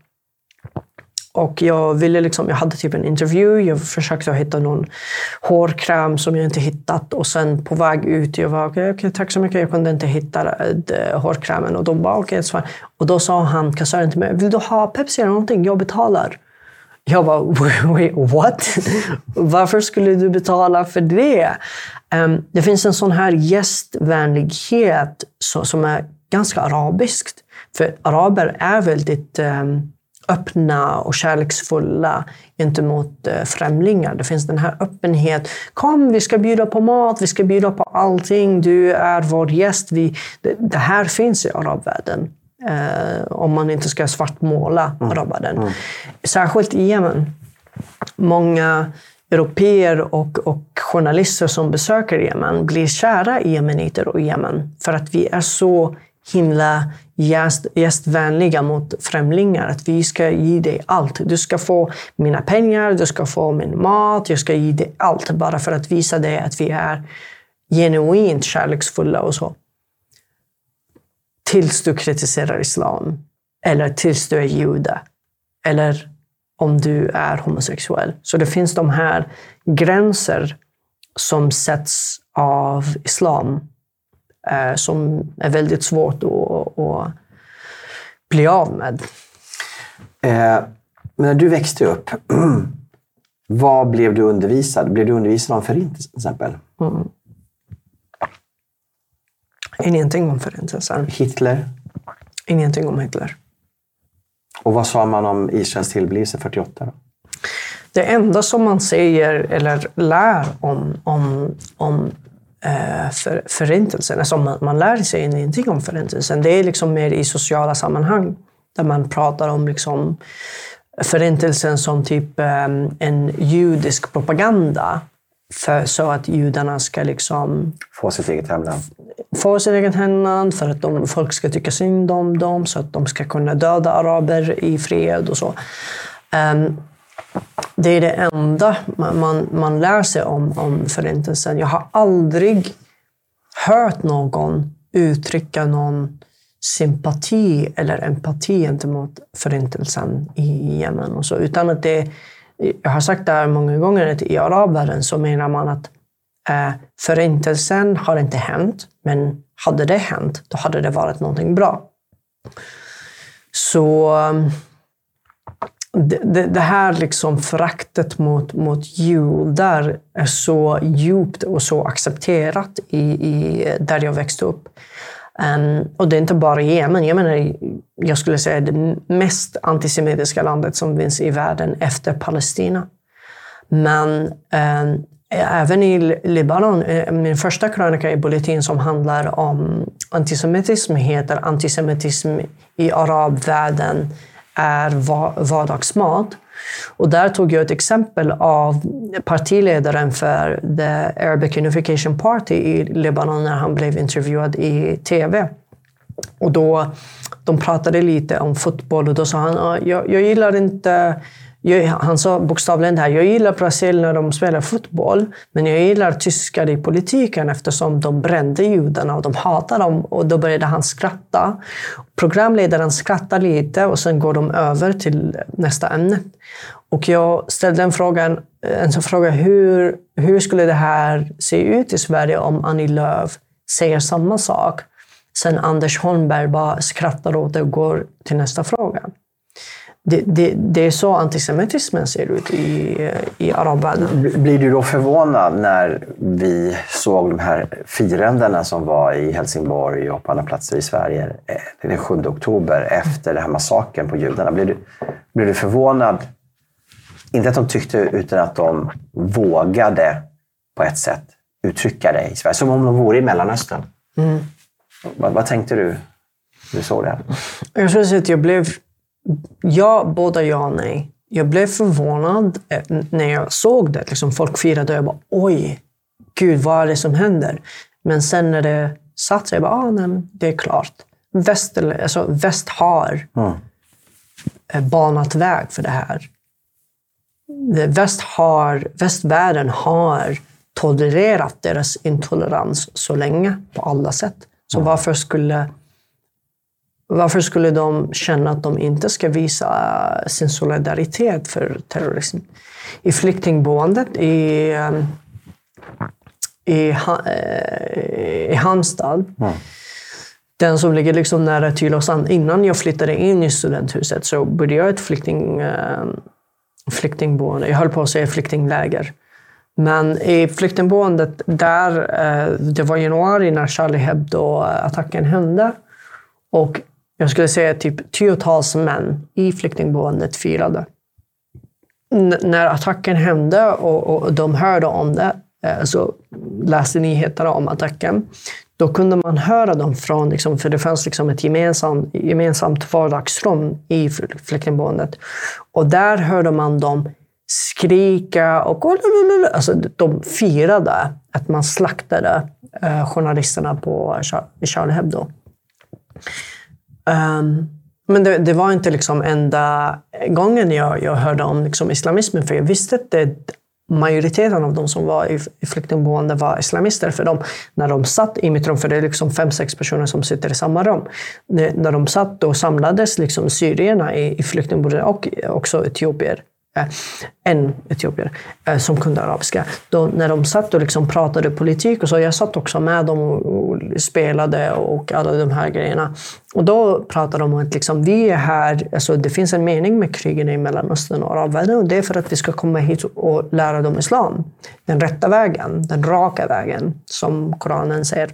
och jag, ville liksom, jag hade typ en intervju, jag försökte hitta någon hårkräm som jag inte hittat och sen på väg ut, jag var okej, okay, okay, tack så mycket, jag kunde inte hitta eh, hårkrämen. Och de bara okej, okay, Och då sa han, kassören till mig, vill du ha Pepsi eller någonting? Jag betalar. Jag bara, *laughs* wait, what? *laughs* Varför skulle du betala för det? Um, det finns en sån här gästvänlighet så, som är ganska arabiskt. För araber är väldigt um, öppna och kärleksfulla gentemot uh, främlingar. Det finns den här öppenhet. Kom, vi ska bjuda på mat, vi ska bjuda på allting. Du är vår gäst. Vi, det, det här finns i arabvärlden. Eh, om man inte ska svartmåla mm. araberna. Mm. Särskilt i Jemen. Många europeer och, och journalister som besöker Jemen blir kära i jemeniter och Jemen. För att vi är så himla gäst, gästvänliga mot främlingar. Att vi ska ge dig allt. Du ska få mina pengar, du ska få min mat, jag ska ge dig allt. Bara för att visa dig att vi är genuint kärleksfulla och så tills du kritiserar islam. Eller tills du är jude. Eller om du är homosexuell. Så det finns de här gränser som sätts av islam som är väldigt svårt att, att bli av med. Eh, men när du växte upp, *clears throat* vad blev du undervisad? Blev du undervisad om Förintelsen till exempel? Mm. Ingenting om Förintelsen. Hitler? Ingenting om Hitler. Och vad sa man om Israels tillblivelse 48? Då? Det enda som man säger eller lär om, om, om eh, för, Förintelsen, alltså man, man lär sig ingenting om Förintelsen. Det är liksom mer i sociala sammanhang där man pratar om liksom Förintelsen som typ eh, en judisk propaganda för, så att judarna ska liksom... Få sitt eget hemland. Få sitt eget hemland, för att de, folk ska tycka synd om dem, så att de ska kunna döda araber i fred och så. Um, det är det enda man, man, man lär sig om, om Förintelsen. Jag har aldrig hört någon uttrycka någon sympati eller empati gentemot Förintelsen i Jemen. Och så, utan att det jag har sagt det här många gånger, att i arabvärlden så menar man att eh, förintelsen har inte hänt, men hade det hänt, då hade det varit någonting bra. Så det, det, det, här liksom föraktet mot, mot judar är så djupt och så accepterat i, i, där jag växte upp. Um, och det är inte bara Jemen. Jag, menar, jag skulle säga det mest antisemitiska landet som finns i världen efter Palestina. Men um, även i Libanon, eh, min första krönika i Bulletin som handlar om antisemitism heter Antisemitism i arabvärlden är vardagsmat. Och där tog jag ett exempel av partiledaren för The Arabic Unification Party i Libanon när han blev intervjuad i TV. Och då, de pratade lite om fotboll och då sa han jag, jag gillar inte jag, han sa bokstavligen det här, jag gillar Brasilien när de spelar fotboll, men jag gillar tyskar i politiken eftersom de brände judarna och de hatar dem. Och då började han skratta. Programledaren skrattar lite och sen går de över till nästa ämne. Och jag ställde en fråga, en fråga hur, hur skulle det här se ut i Sverige om Annie Lööf säger samma sak? Sen Anders Holmberg bara skrattar åt det och går till nästa fråga det, det, det, är så antisemitismen ser ut i, i arabvärlden. Blir du då förvånad när vi såg de här firandena som var i Helsingborg och på andra platser i Sverige eh, den 7 oktober efter den här massakern på judarna? Blir du, blir du förvånad? Inte att de tyckte, utan att de vågade på ett sätt uttrycka det i Sverige. Som om de vore i Mellanöstern. Mm. Vad, vad tänkte du när du såg det? Jag tror att jag blev Ja, både ja och nej. Jag blev förvånad eh, när jag såg det. Liksom folk firade och jag bara oj, gud vad är det som händer? Men sen när det satt sig, jag bara, ah, nej, det är klart. Väst, alltså, väst har mm. banat väg för det här. Väst har, västvärlden har tolererat deras intolerans så länge på alla sätt. Så varför skulle varför skulle de känna att de inte ska visa sin solidaritet för terrorism? I flyktingboendet i, ehm, i, eh, i Halmstad, mm. den som ligger liksom nära Tylösand. Innan jag flyttade in i studenthuset så bodde jag i ett flykting, ehm, flyktingboende. Jag höll på att säga flyktingläger. Men i flyktingboendet där, eh, det var januari när Charlie Hebdo-attacken hände. Och jag skulle säga typ tiotals män i flyktingboendet firade. N när attacken hände och, och, de hörde om det, eh, så läste nyheterna om attacken, då kunde man höra dem från, liksom, för det fanns liksom ett gemensamt, gemensamt vardagsrum i flyktingboendet. Och där hörde man dem skrika och *laughs* alltså, de firade att man slaktade eh, journalisterna på Charlie Hebdo. Um, men det, det, var inte liksom enda gången jag, jag hörde om liksom islamismen, för jag visste att det, majoriteten av de som var i, i flyktingboende var islamister. För de, när de satt i mitt rum, för det är liksom fem, sex personer som sitter i samma rum. När, när de satt då samlades liksom syrierna i, i flyktingboende och också etiopier Eh, en etiopier eh, som kunde arabiska. Då, när de satt och liksom pratade politik och så, jag satt också med dem och, spelade och alla de här grejerna. Och då pratade de om att liksom, vi är här, alltså, det finns en mening med krigen i Mellanöstern och arabvärlden och det är för att vi ska komma hit och lära dem islam. Den rätta vägen, den raka vägen, som Koranen säger.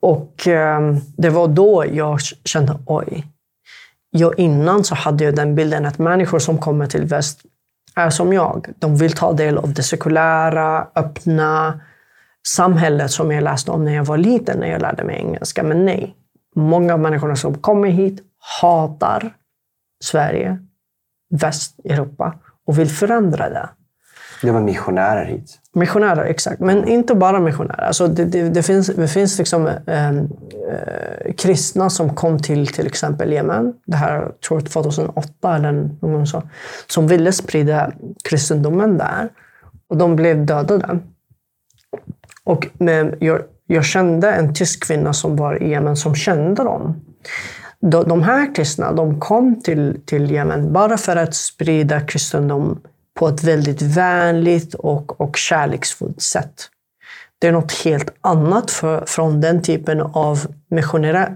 Och eh, det var då jag kände, oj, jag innan så hade jag den bilden att människor som kommer till väst är som jag. De vill ta del av det sekulära, öppna samhället som jag läste om när jag var liten, när jag lärde mig engelska. Men nej, många av människorna som kommer hit hatar Sverige, Västeuropa och vill förändra det. Det var missionärer hit? Missionärer, exakt. Men inte bara missionärer. Alltså det, det, det, finns, det finns liksom, eh, eh, kristna som kom till till exempel Jemen, det här tror jag 2008 eller någon så, som ville sprida kristendomen där. Och de blev dödade. Och, men jag, jag kände en tysk kvinna som var i Jemen som kände dem. De, de här kristna de kom till, till Jemen bara för att sprida kristendom på ett väldigt vänligt och, och kärleksfullt sätt. det är något helt annat för, från den typen av missionera,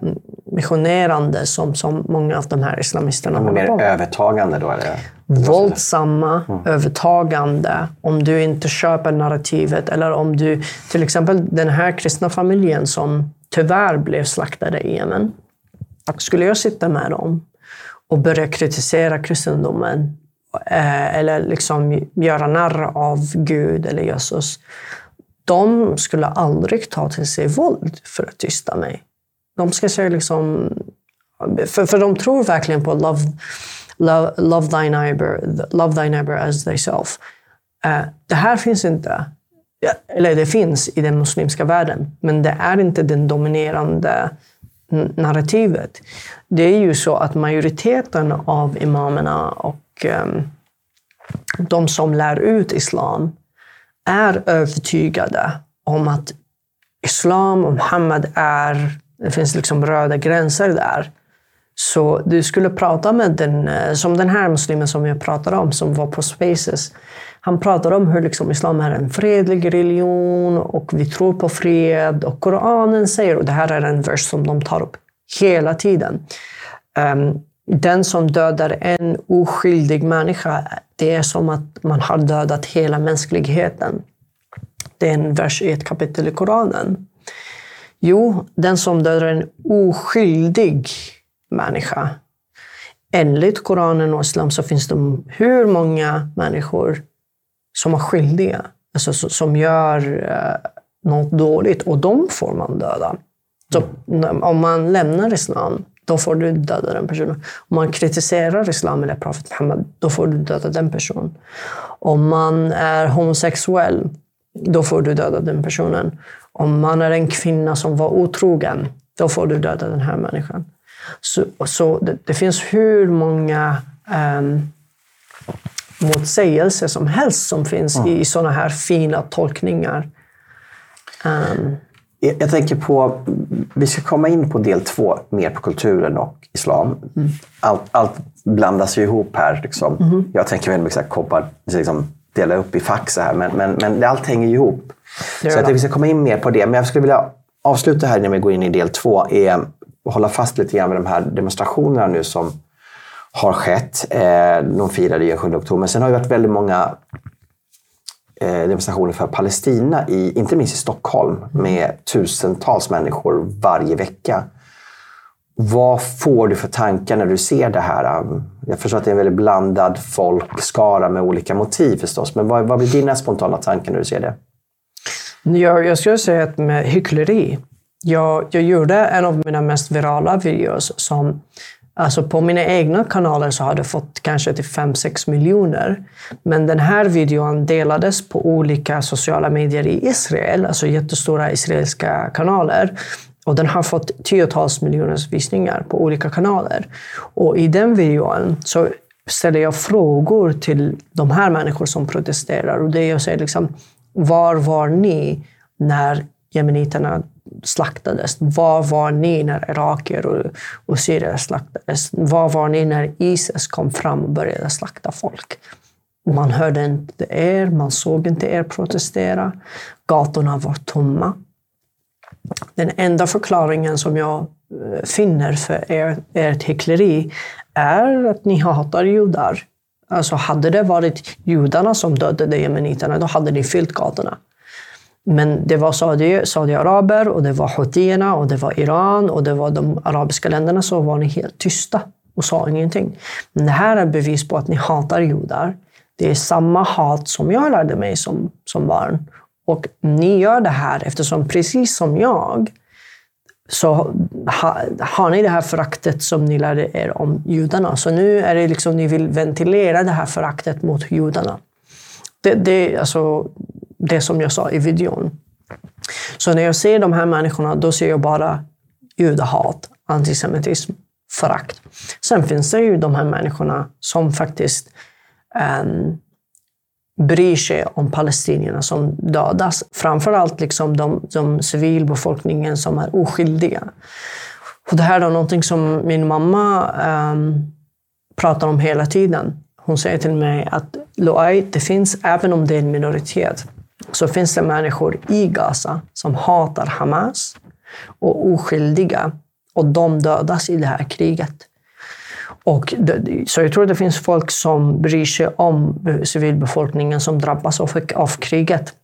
missionerande som, som många av de här islamisterna håller på Mer med. övertagande då? Eller? Våldsamma, övertagande. Om du inte köper narrativet eller om du, till exempel den här kristna familjen som tyvärr blev slaktade i Jemen. Skulle jag sitta med dem och börja kritisera kristendomen Eh, eller liksom göra narr av Gud eller Jesus. De skulle aldrig ta till sig våld för att tysta mig. De ska säga liksom... För, för de tror verkligen på love, love, love, thy neighbor, love thy neighbor as thyself. Eh, det här finns inte. Eller det finns i den muslimska världen, men det är inte den dominerande narrativet. Det är ju så att majoriteten av imamerna och ehm, de som lär ut islam är övertygade om att islam och Muhammed är, det finns liksom röda gränser där. Så du skulle prata med den, eh, som den här muslimen som jag pratade om, som var på Spaces. Han pratar om hur liksom islam är en fredlig religion och vi tror på fred. Och Koranen säger, och det här är en vers som de tar upp hela tiden. Um, den som dödar en oskyldig människa, det är som att man har dödat hela mänskligheten. Det är en vers i ett kapitel i Koranen. Jo, den som dödar en oskyldig människa. Enligt Koranen och Islam så finns det hur många människor som är skyldiga, alltså so- som gör eh, något dåligt och de får man döda. Så n- om man lämnar Islam, då får du döda den personen. Om man kritiserar Islam eller profet Muhammed, då får du döda den personen. Om man är homosexuell, då får du döda den personen. Om man är en kvinna som var otrogen, då får du döda den här människan. Så, så det, det finns hur många ehm, motsägelser som helst som finns i sådana här fina tolkningar. Ehm, Jag jag tänker på, vi ska komma in på del två, mer på kulturen och islam. Allt, allt blandas ju ihop här. Liksom. Jag tänker väldigt mycket koppar, liksom, dela upp i fack så här, men, men, men det- allt hänger ju ihop. Så jag tänkte vi ska komma in mer på det. Men jag skulle vilja avsluta här innan vi går in i del två. Är att hålla fast lite grann vid de här demonstrationerna nu som har skett. Eh, de firade ju 7 oktober. Men sen har det varit väldigt många eh, demonstrationer för Palestina, i, inte minst i Stockholm, med tusentals människor varje vecka. Vad får du för tankar när du ser det här? Jag förstår att det är en väldigt blandad folkskara med olika motiv förstås, men vad, vad blir dina spontana tankar när du ser det? Jag, jag skulle säga att med hyckleri. Jag, jag gjorde en av mina mest virala videos som Alltså på mina egna kanaler så har det fått kanske till 5-6 miljoner. Men den här videon delades på olika sociala medier i Israel, alltså jättestora israeliska kanaler. Och den har fått tiotals miljoners visningar på olika kanaler. Och i den videon så ställer jag frågor till de här människor som protesterar. Och det jag säger liksom, var var ni när jemeniterna slaktades? Var var ni när irakier och, och syrier slaktades? Var var ni när Isis kom fram och började slakta folk? Man hörde inte er, man såg inte er protestera. Gatorna var tomma. Den enda förklaringen som jag eh, finner för er, ert hyckleri är att ni hatar judar. Alltså hade det varit judarna som dödade jemeniterna, då hade ni fyllt gatorna. Men det var Saudi, Saudiaraber och det var Houthierna och det var Iran och det var de arabiska länderna som var ni helt tysta och sa ingenting. Men det här är bevis på att ni hatar judar. Det är samma hat som jag lärde mig som, som barn. Och ni gör det här eftersom precis som jag så ha, har ni det här föraktet som ni lärde er om judarna. Så nu är det liksom ni vill ventilera det här föraktet mot judarna. Det, det, alltså, det som jag sa i videon. Så när jag ser de här människorna, då ser jag bara judehat, antisemitism, förakt. Sen finns det ju de här människorna som faktiskt um, bryr sig om palestinierna som dödas. Framförallt liksom de, de civilbefolkningen som är oskyldiga. Och det här är någonting som min mamma um, pratar om hela tiden. Hon säger till mig att Loai, det finns, även om det är en minoritet, så finns det människor i Gaza som hatar Hamas och oskyldiga. Och de dödas i det här kriget. Och det, så jag tror det finns folk som bryr sig om civilbefolkningen som drabbas av, av kriget.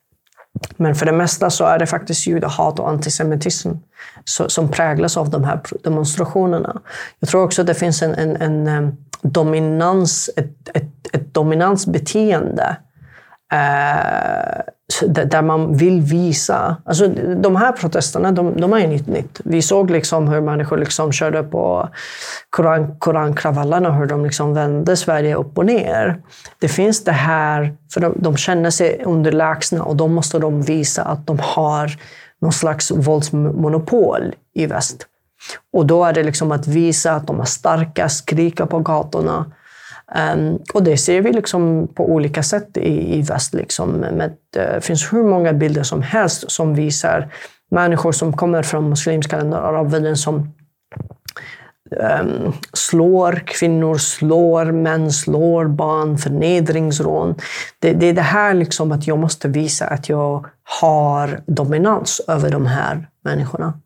Men för det mesta så är det faktiskt judehat och antisemitism som präglas av de här demonstrationerna. Jag tror också att det finns en, en, en eh, dominans, ett, ett, ett dominansbeteende eh, där man vill visa... Alltså, de här protesterna de, de är inget nytt. Vi såg liksom hur människor liksom körde på koran, korankravallerna, hur de liksom vände Sverige upp och ner. Det finns det här, för de, de känner sig underlägsna och då måste de visa att de har någon slags våldsmonopol i väst. Och då är det liksom att visa att de är starka, skrika på gatorna. Um, och det ser vi liksom på olika sätt i, i väst. Liksom. Med, det finns hur många bilder som helst som visar människor som kommer från muslimska länder, arabvärlden, som um, slår kvinnor, slår män, slår barn, förnedringsrån. Det, det är det här liksom att jag måste visa att jag har dominans över de här människorna.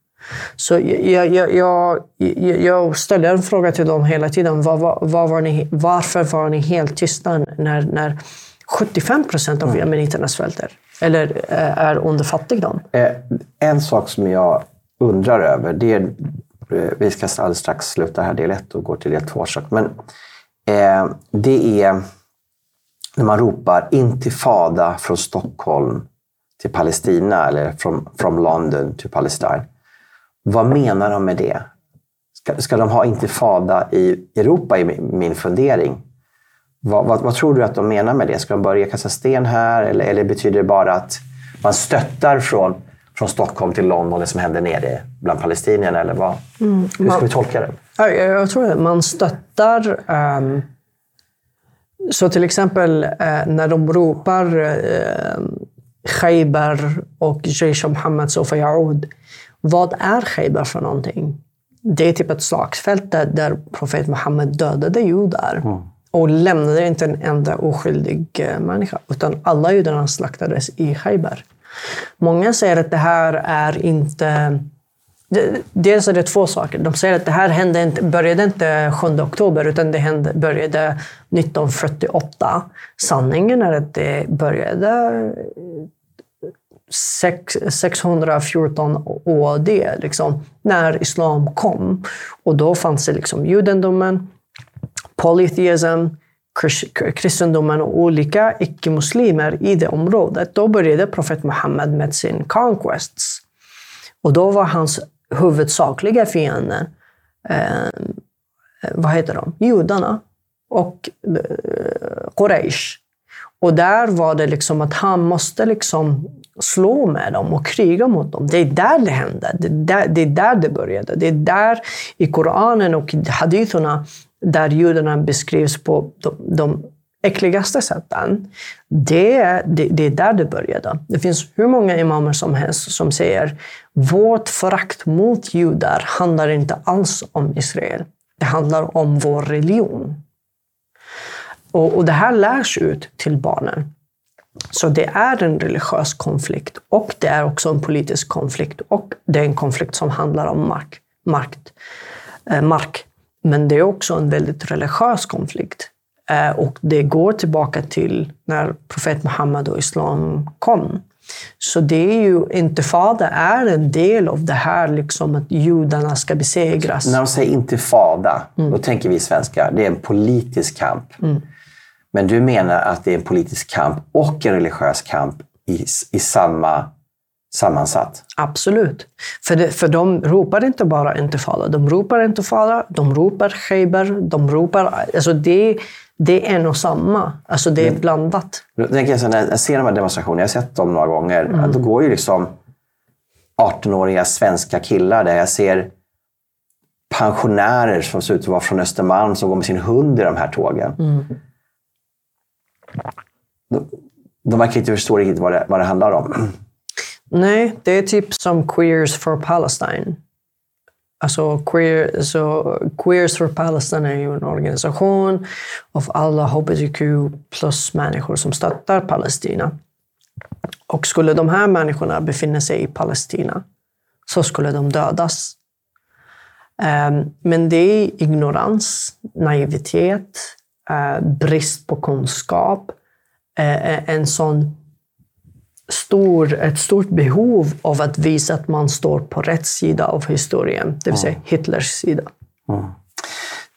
Så jag, jag, jag, jag ställer en fråga till dem hela tiden. Var, var, var var ni, varför var ni helt tysta när, när 75 procent av mm. svälter? Eller eh, är under fattigdom? Eh, en sak som jag undrar över, det är, eh, vi ska alldeles strax sluta här del 1 och gå till del 2. Men det är när man ropar intifada från Stockholm till Palestina eller från London till Palestine. Vad menar de med det? Ska, ska de ha intifada i Europa, i min fundering? Vad, vad, vad, tror du att de menar med det? Ska de börja kasta sten här? Eller, eller betyder det bara att man stöttar från, från Stockholm till London, det som händer nere bland palestinierna? Eller vad? Mm, Hur ska vi tolka det? Jag, jag tror att man stöttar um, så till exempel uh, när de ropar uh, Khaybar och Jaish Mohammed Sofa Yaoud vad är Khaybar för någonting? Det är typ ett slagsfält där profet Muhammed dödade judar. Mm. Och lämnade inte en enda oskyldig eh, människa. Utan alla judarna slaktades i Khaybar. Många säger att det här är inte... Dels är det två saker. De säger att det här hände inte, började inte 7 oktober, utan det hände, började 1948. Sanningen är att det började 614 AD, liksom, när islam kom. Och då fanns det liksom judendomen, polytheism, kristendomen och olika icke-muslimer i det området. Då började profet Muhammed med sin conquests. Och då var hans huvudsakliga fiender, eh, vad heter de? Judarna och eh, Quraysh. Och där var det liksom att han måste liksom slå med dem och kriga mot dem. Det är där det hände. Det är där det, är där det började. Det är där i Koranen och haditherna där judarna beskrivs på de, de äckligaste sätten. Det, det, det är där det började. Det finns hur många imamer som helst som säger vårt förakt mot judar handlar inte alls om Israel. Det handlar om vår religion. Och, och det här lärs ut till barnen. Så det är en religiös konflikt och det är också en politisk konflikt och det är en konflikt som handlar om mark. Makt, eh, mark. Men det är också en väldigt religiös konflikt. Eh, och det går tillbaka till när profet Muhammed och islam kom. Så det är ju, intifada är en del av det här liksom att judarna ska besegras. När de säger intifada, mm. då tänker vi svenskar, det är en politisk kamp. Mm. Men du menar att det är en politisk kamp och en religiös kamp i, i samma sammansatt? Absolut. För, det, för de ropar inte bara intifada. De ropar intifada, de ropar Khaybar, de ropar... Alltså det, det är en och samma. Alltså det är blandat. Då tänker jag så när jag ser de här demonstrationerna, jag har sett dem några gånger, mm. då går ju liksom 18-åriga svenska killar där jag ser pensionärer som ser ut att vara från Östermalm som går med sin hund i de här tågen. Mm de, verkar inte förstå riktigt vad det, vad det handlar om. Nej, det är typ som Queers for Palestine. Alltså, queer, så Queers for Palestine är ju en organisation av alla hbtq plus människor som stöttar Palestina. Och skulle de här människorna befinna sig i Palestina så skulle de dödas. Ehm, men det är ignorans, naivitet, brist på kunskap, eh, en sån stor, ett stort behov av att visa att man står på rätt sida av historien, det vill säga Hitlers sida. Mm.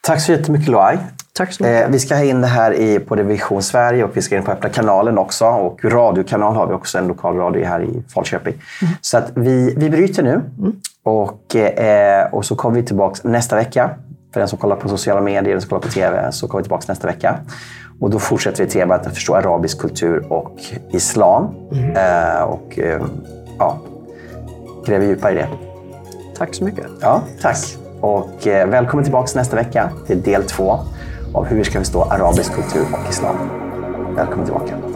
Tack så jättemycket Loai. Tack så mycket. Eh, vi ska ha in det här i, på Vision Sverige och vi ska in på Öppna kanalen också. Och radiokanal har vi också, en lokal radio här i Falköping. Mm. Så att vi, vi bryter nu mm. och, eh, och så kommer vi tillbaka nästa vecka. För den som kollar på sociala medier, den som kollar på TV, så kommer vi tillbaka nästa vecka. Och då fortsätter vi temat att förstå arabisk kultur och islam. Mm. Eh, och eh, ja, gräver djupare i det. Tack så mycket. Ja, tack. Och eh, välkommen tillbaka nästa vecka till del två av hur vi ska förstå arabisk kultur och islam. Välkommen tillbaka.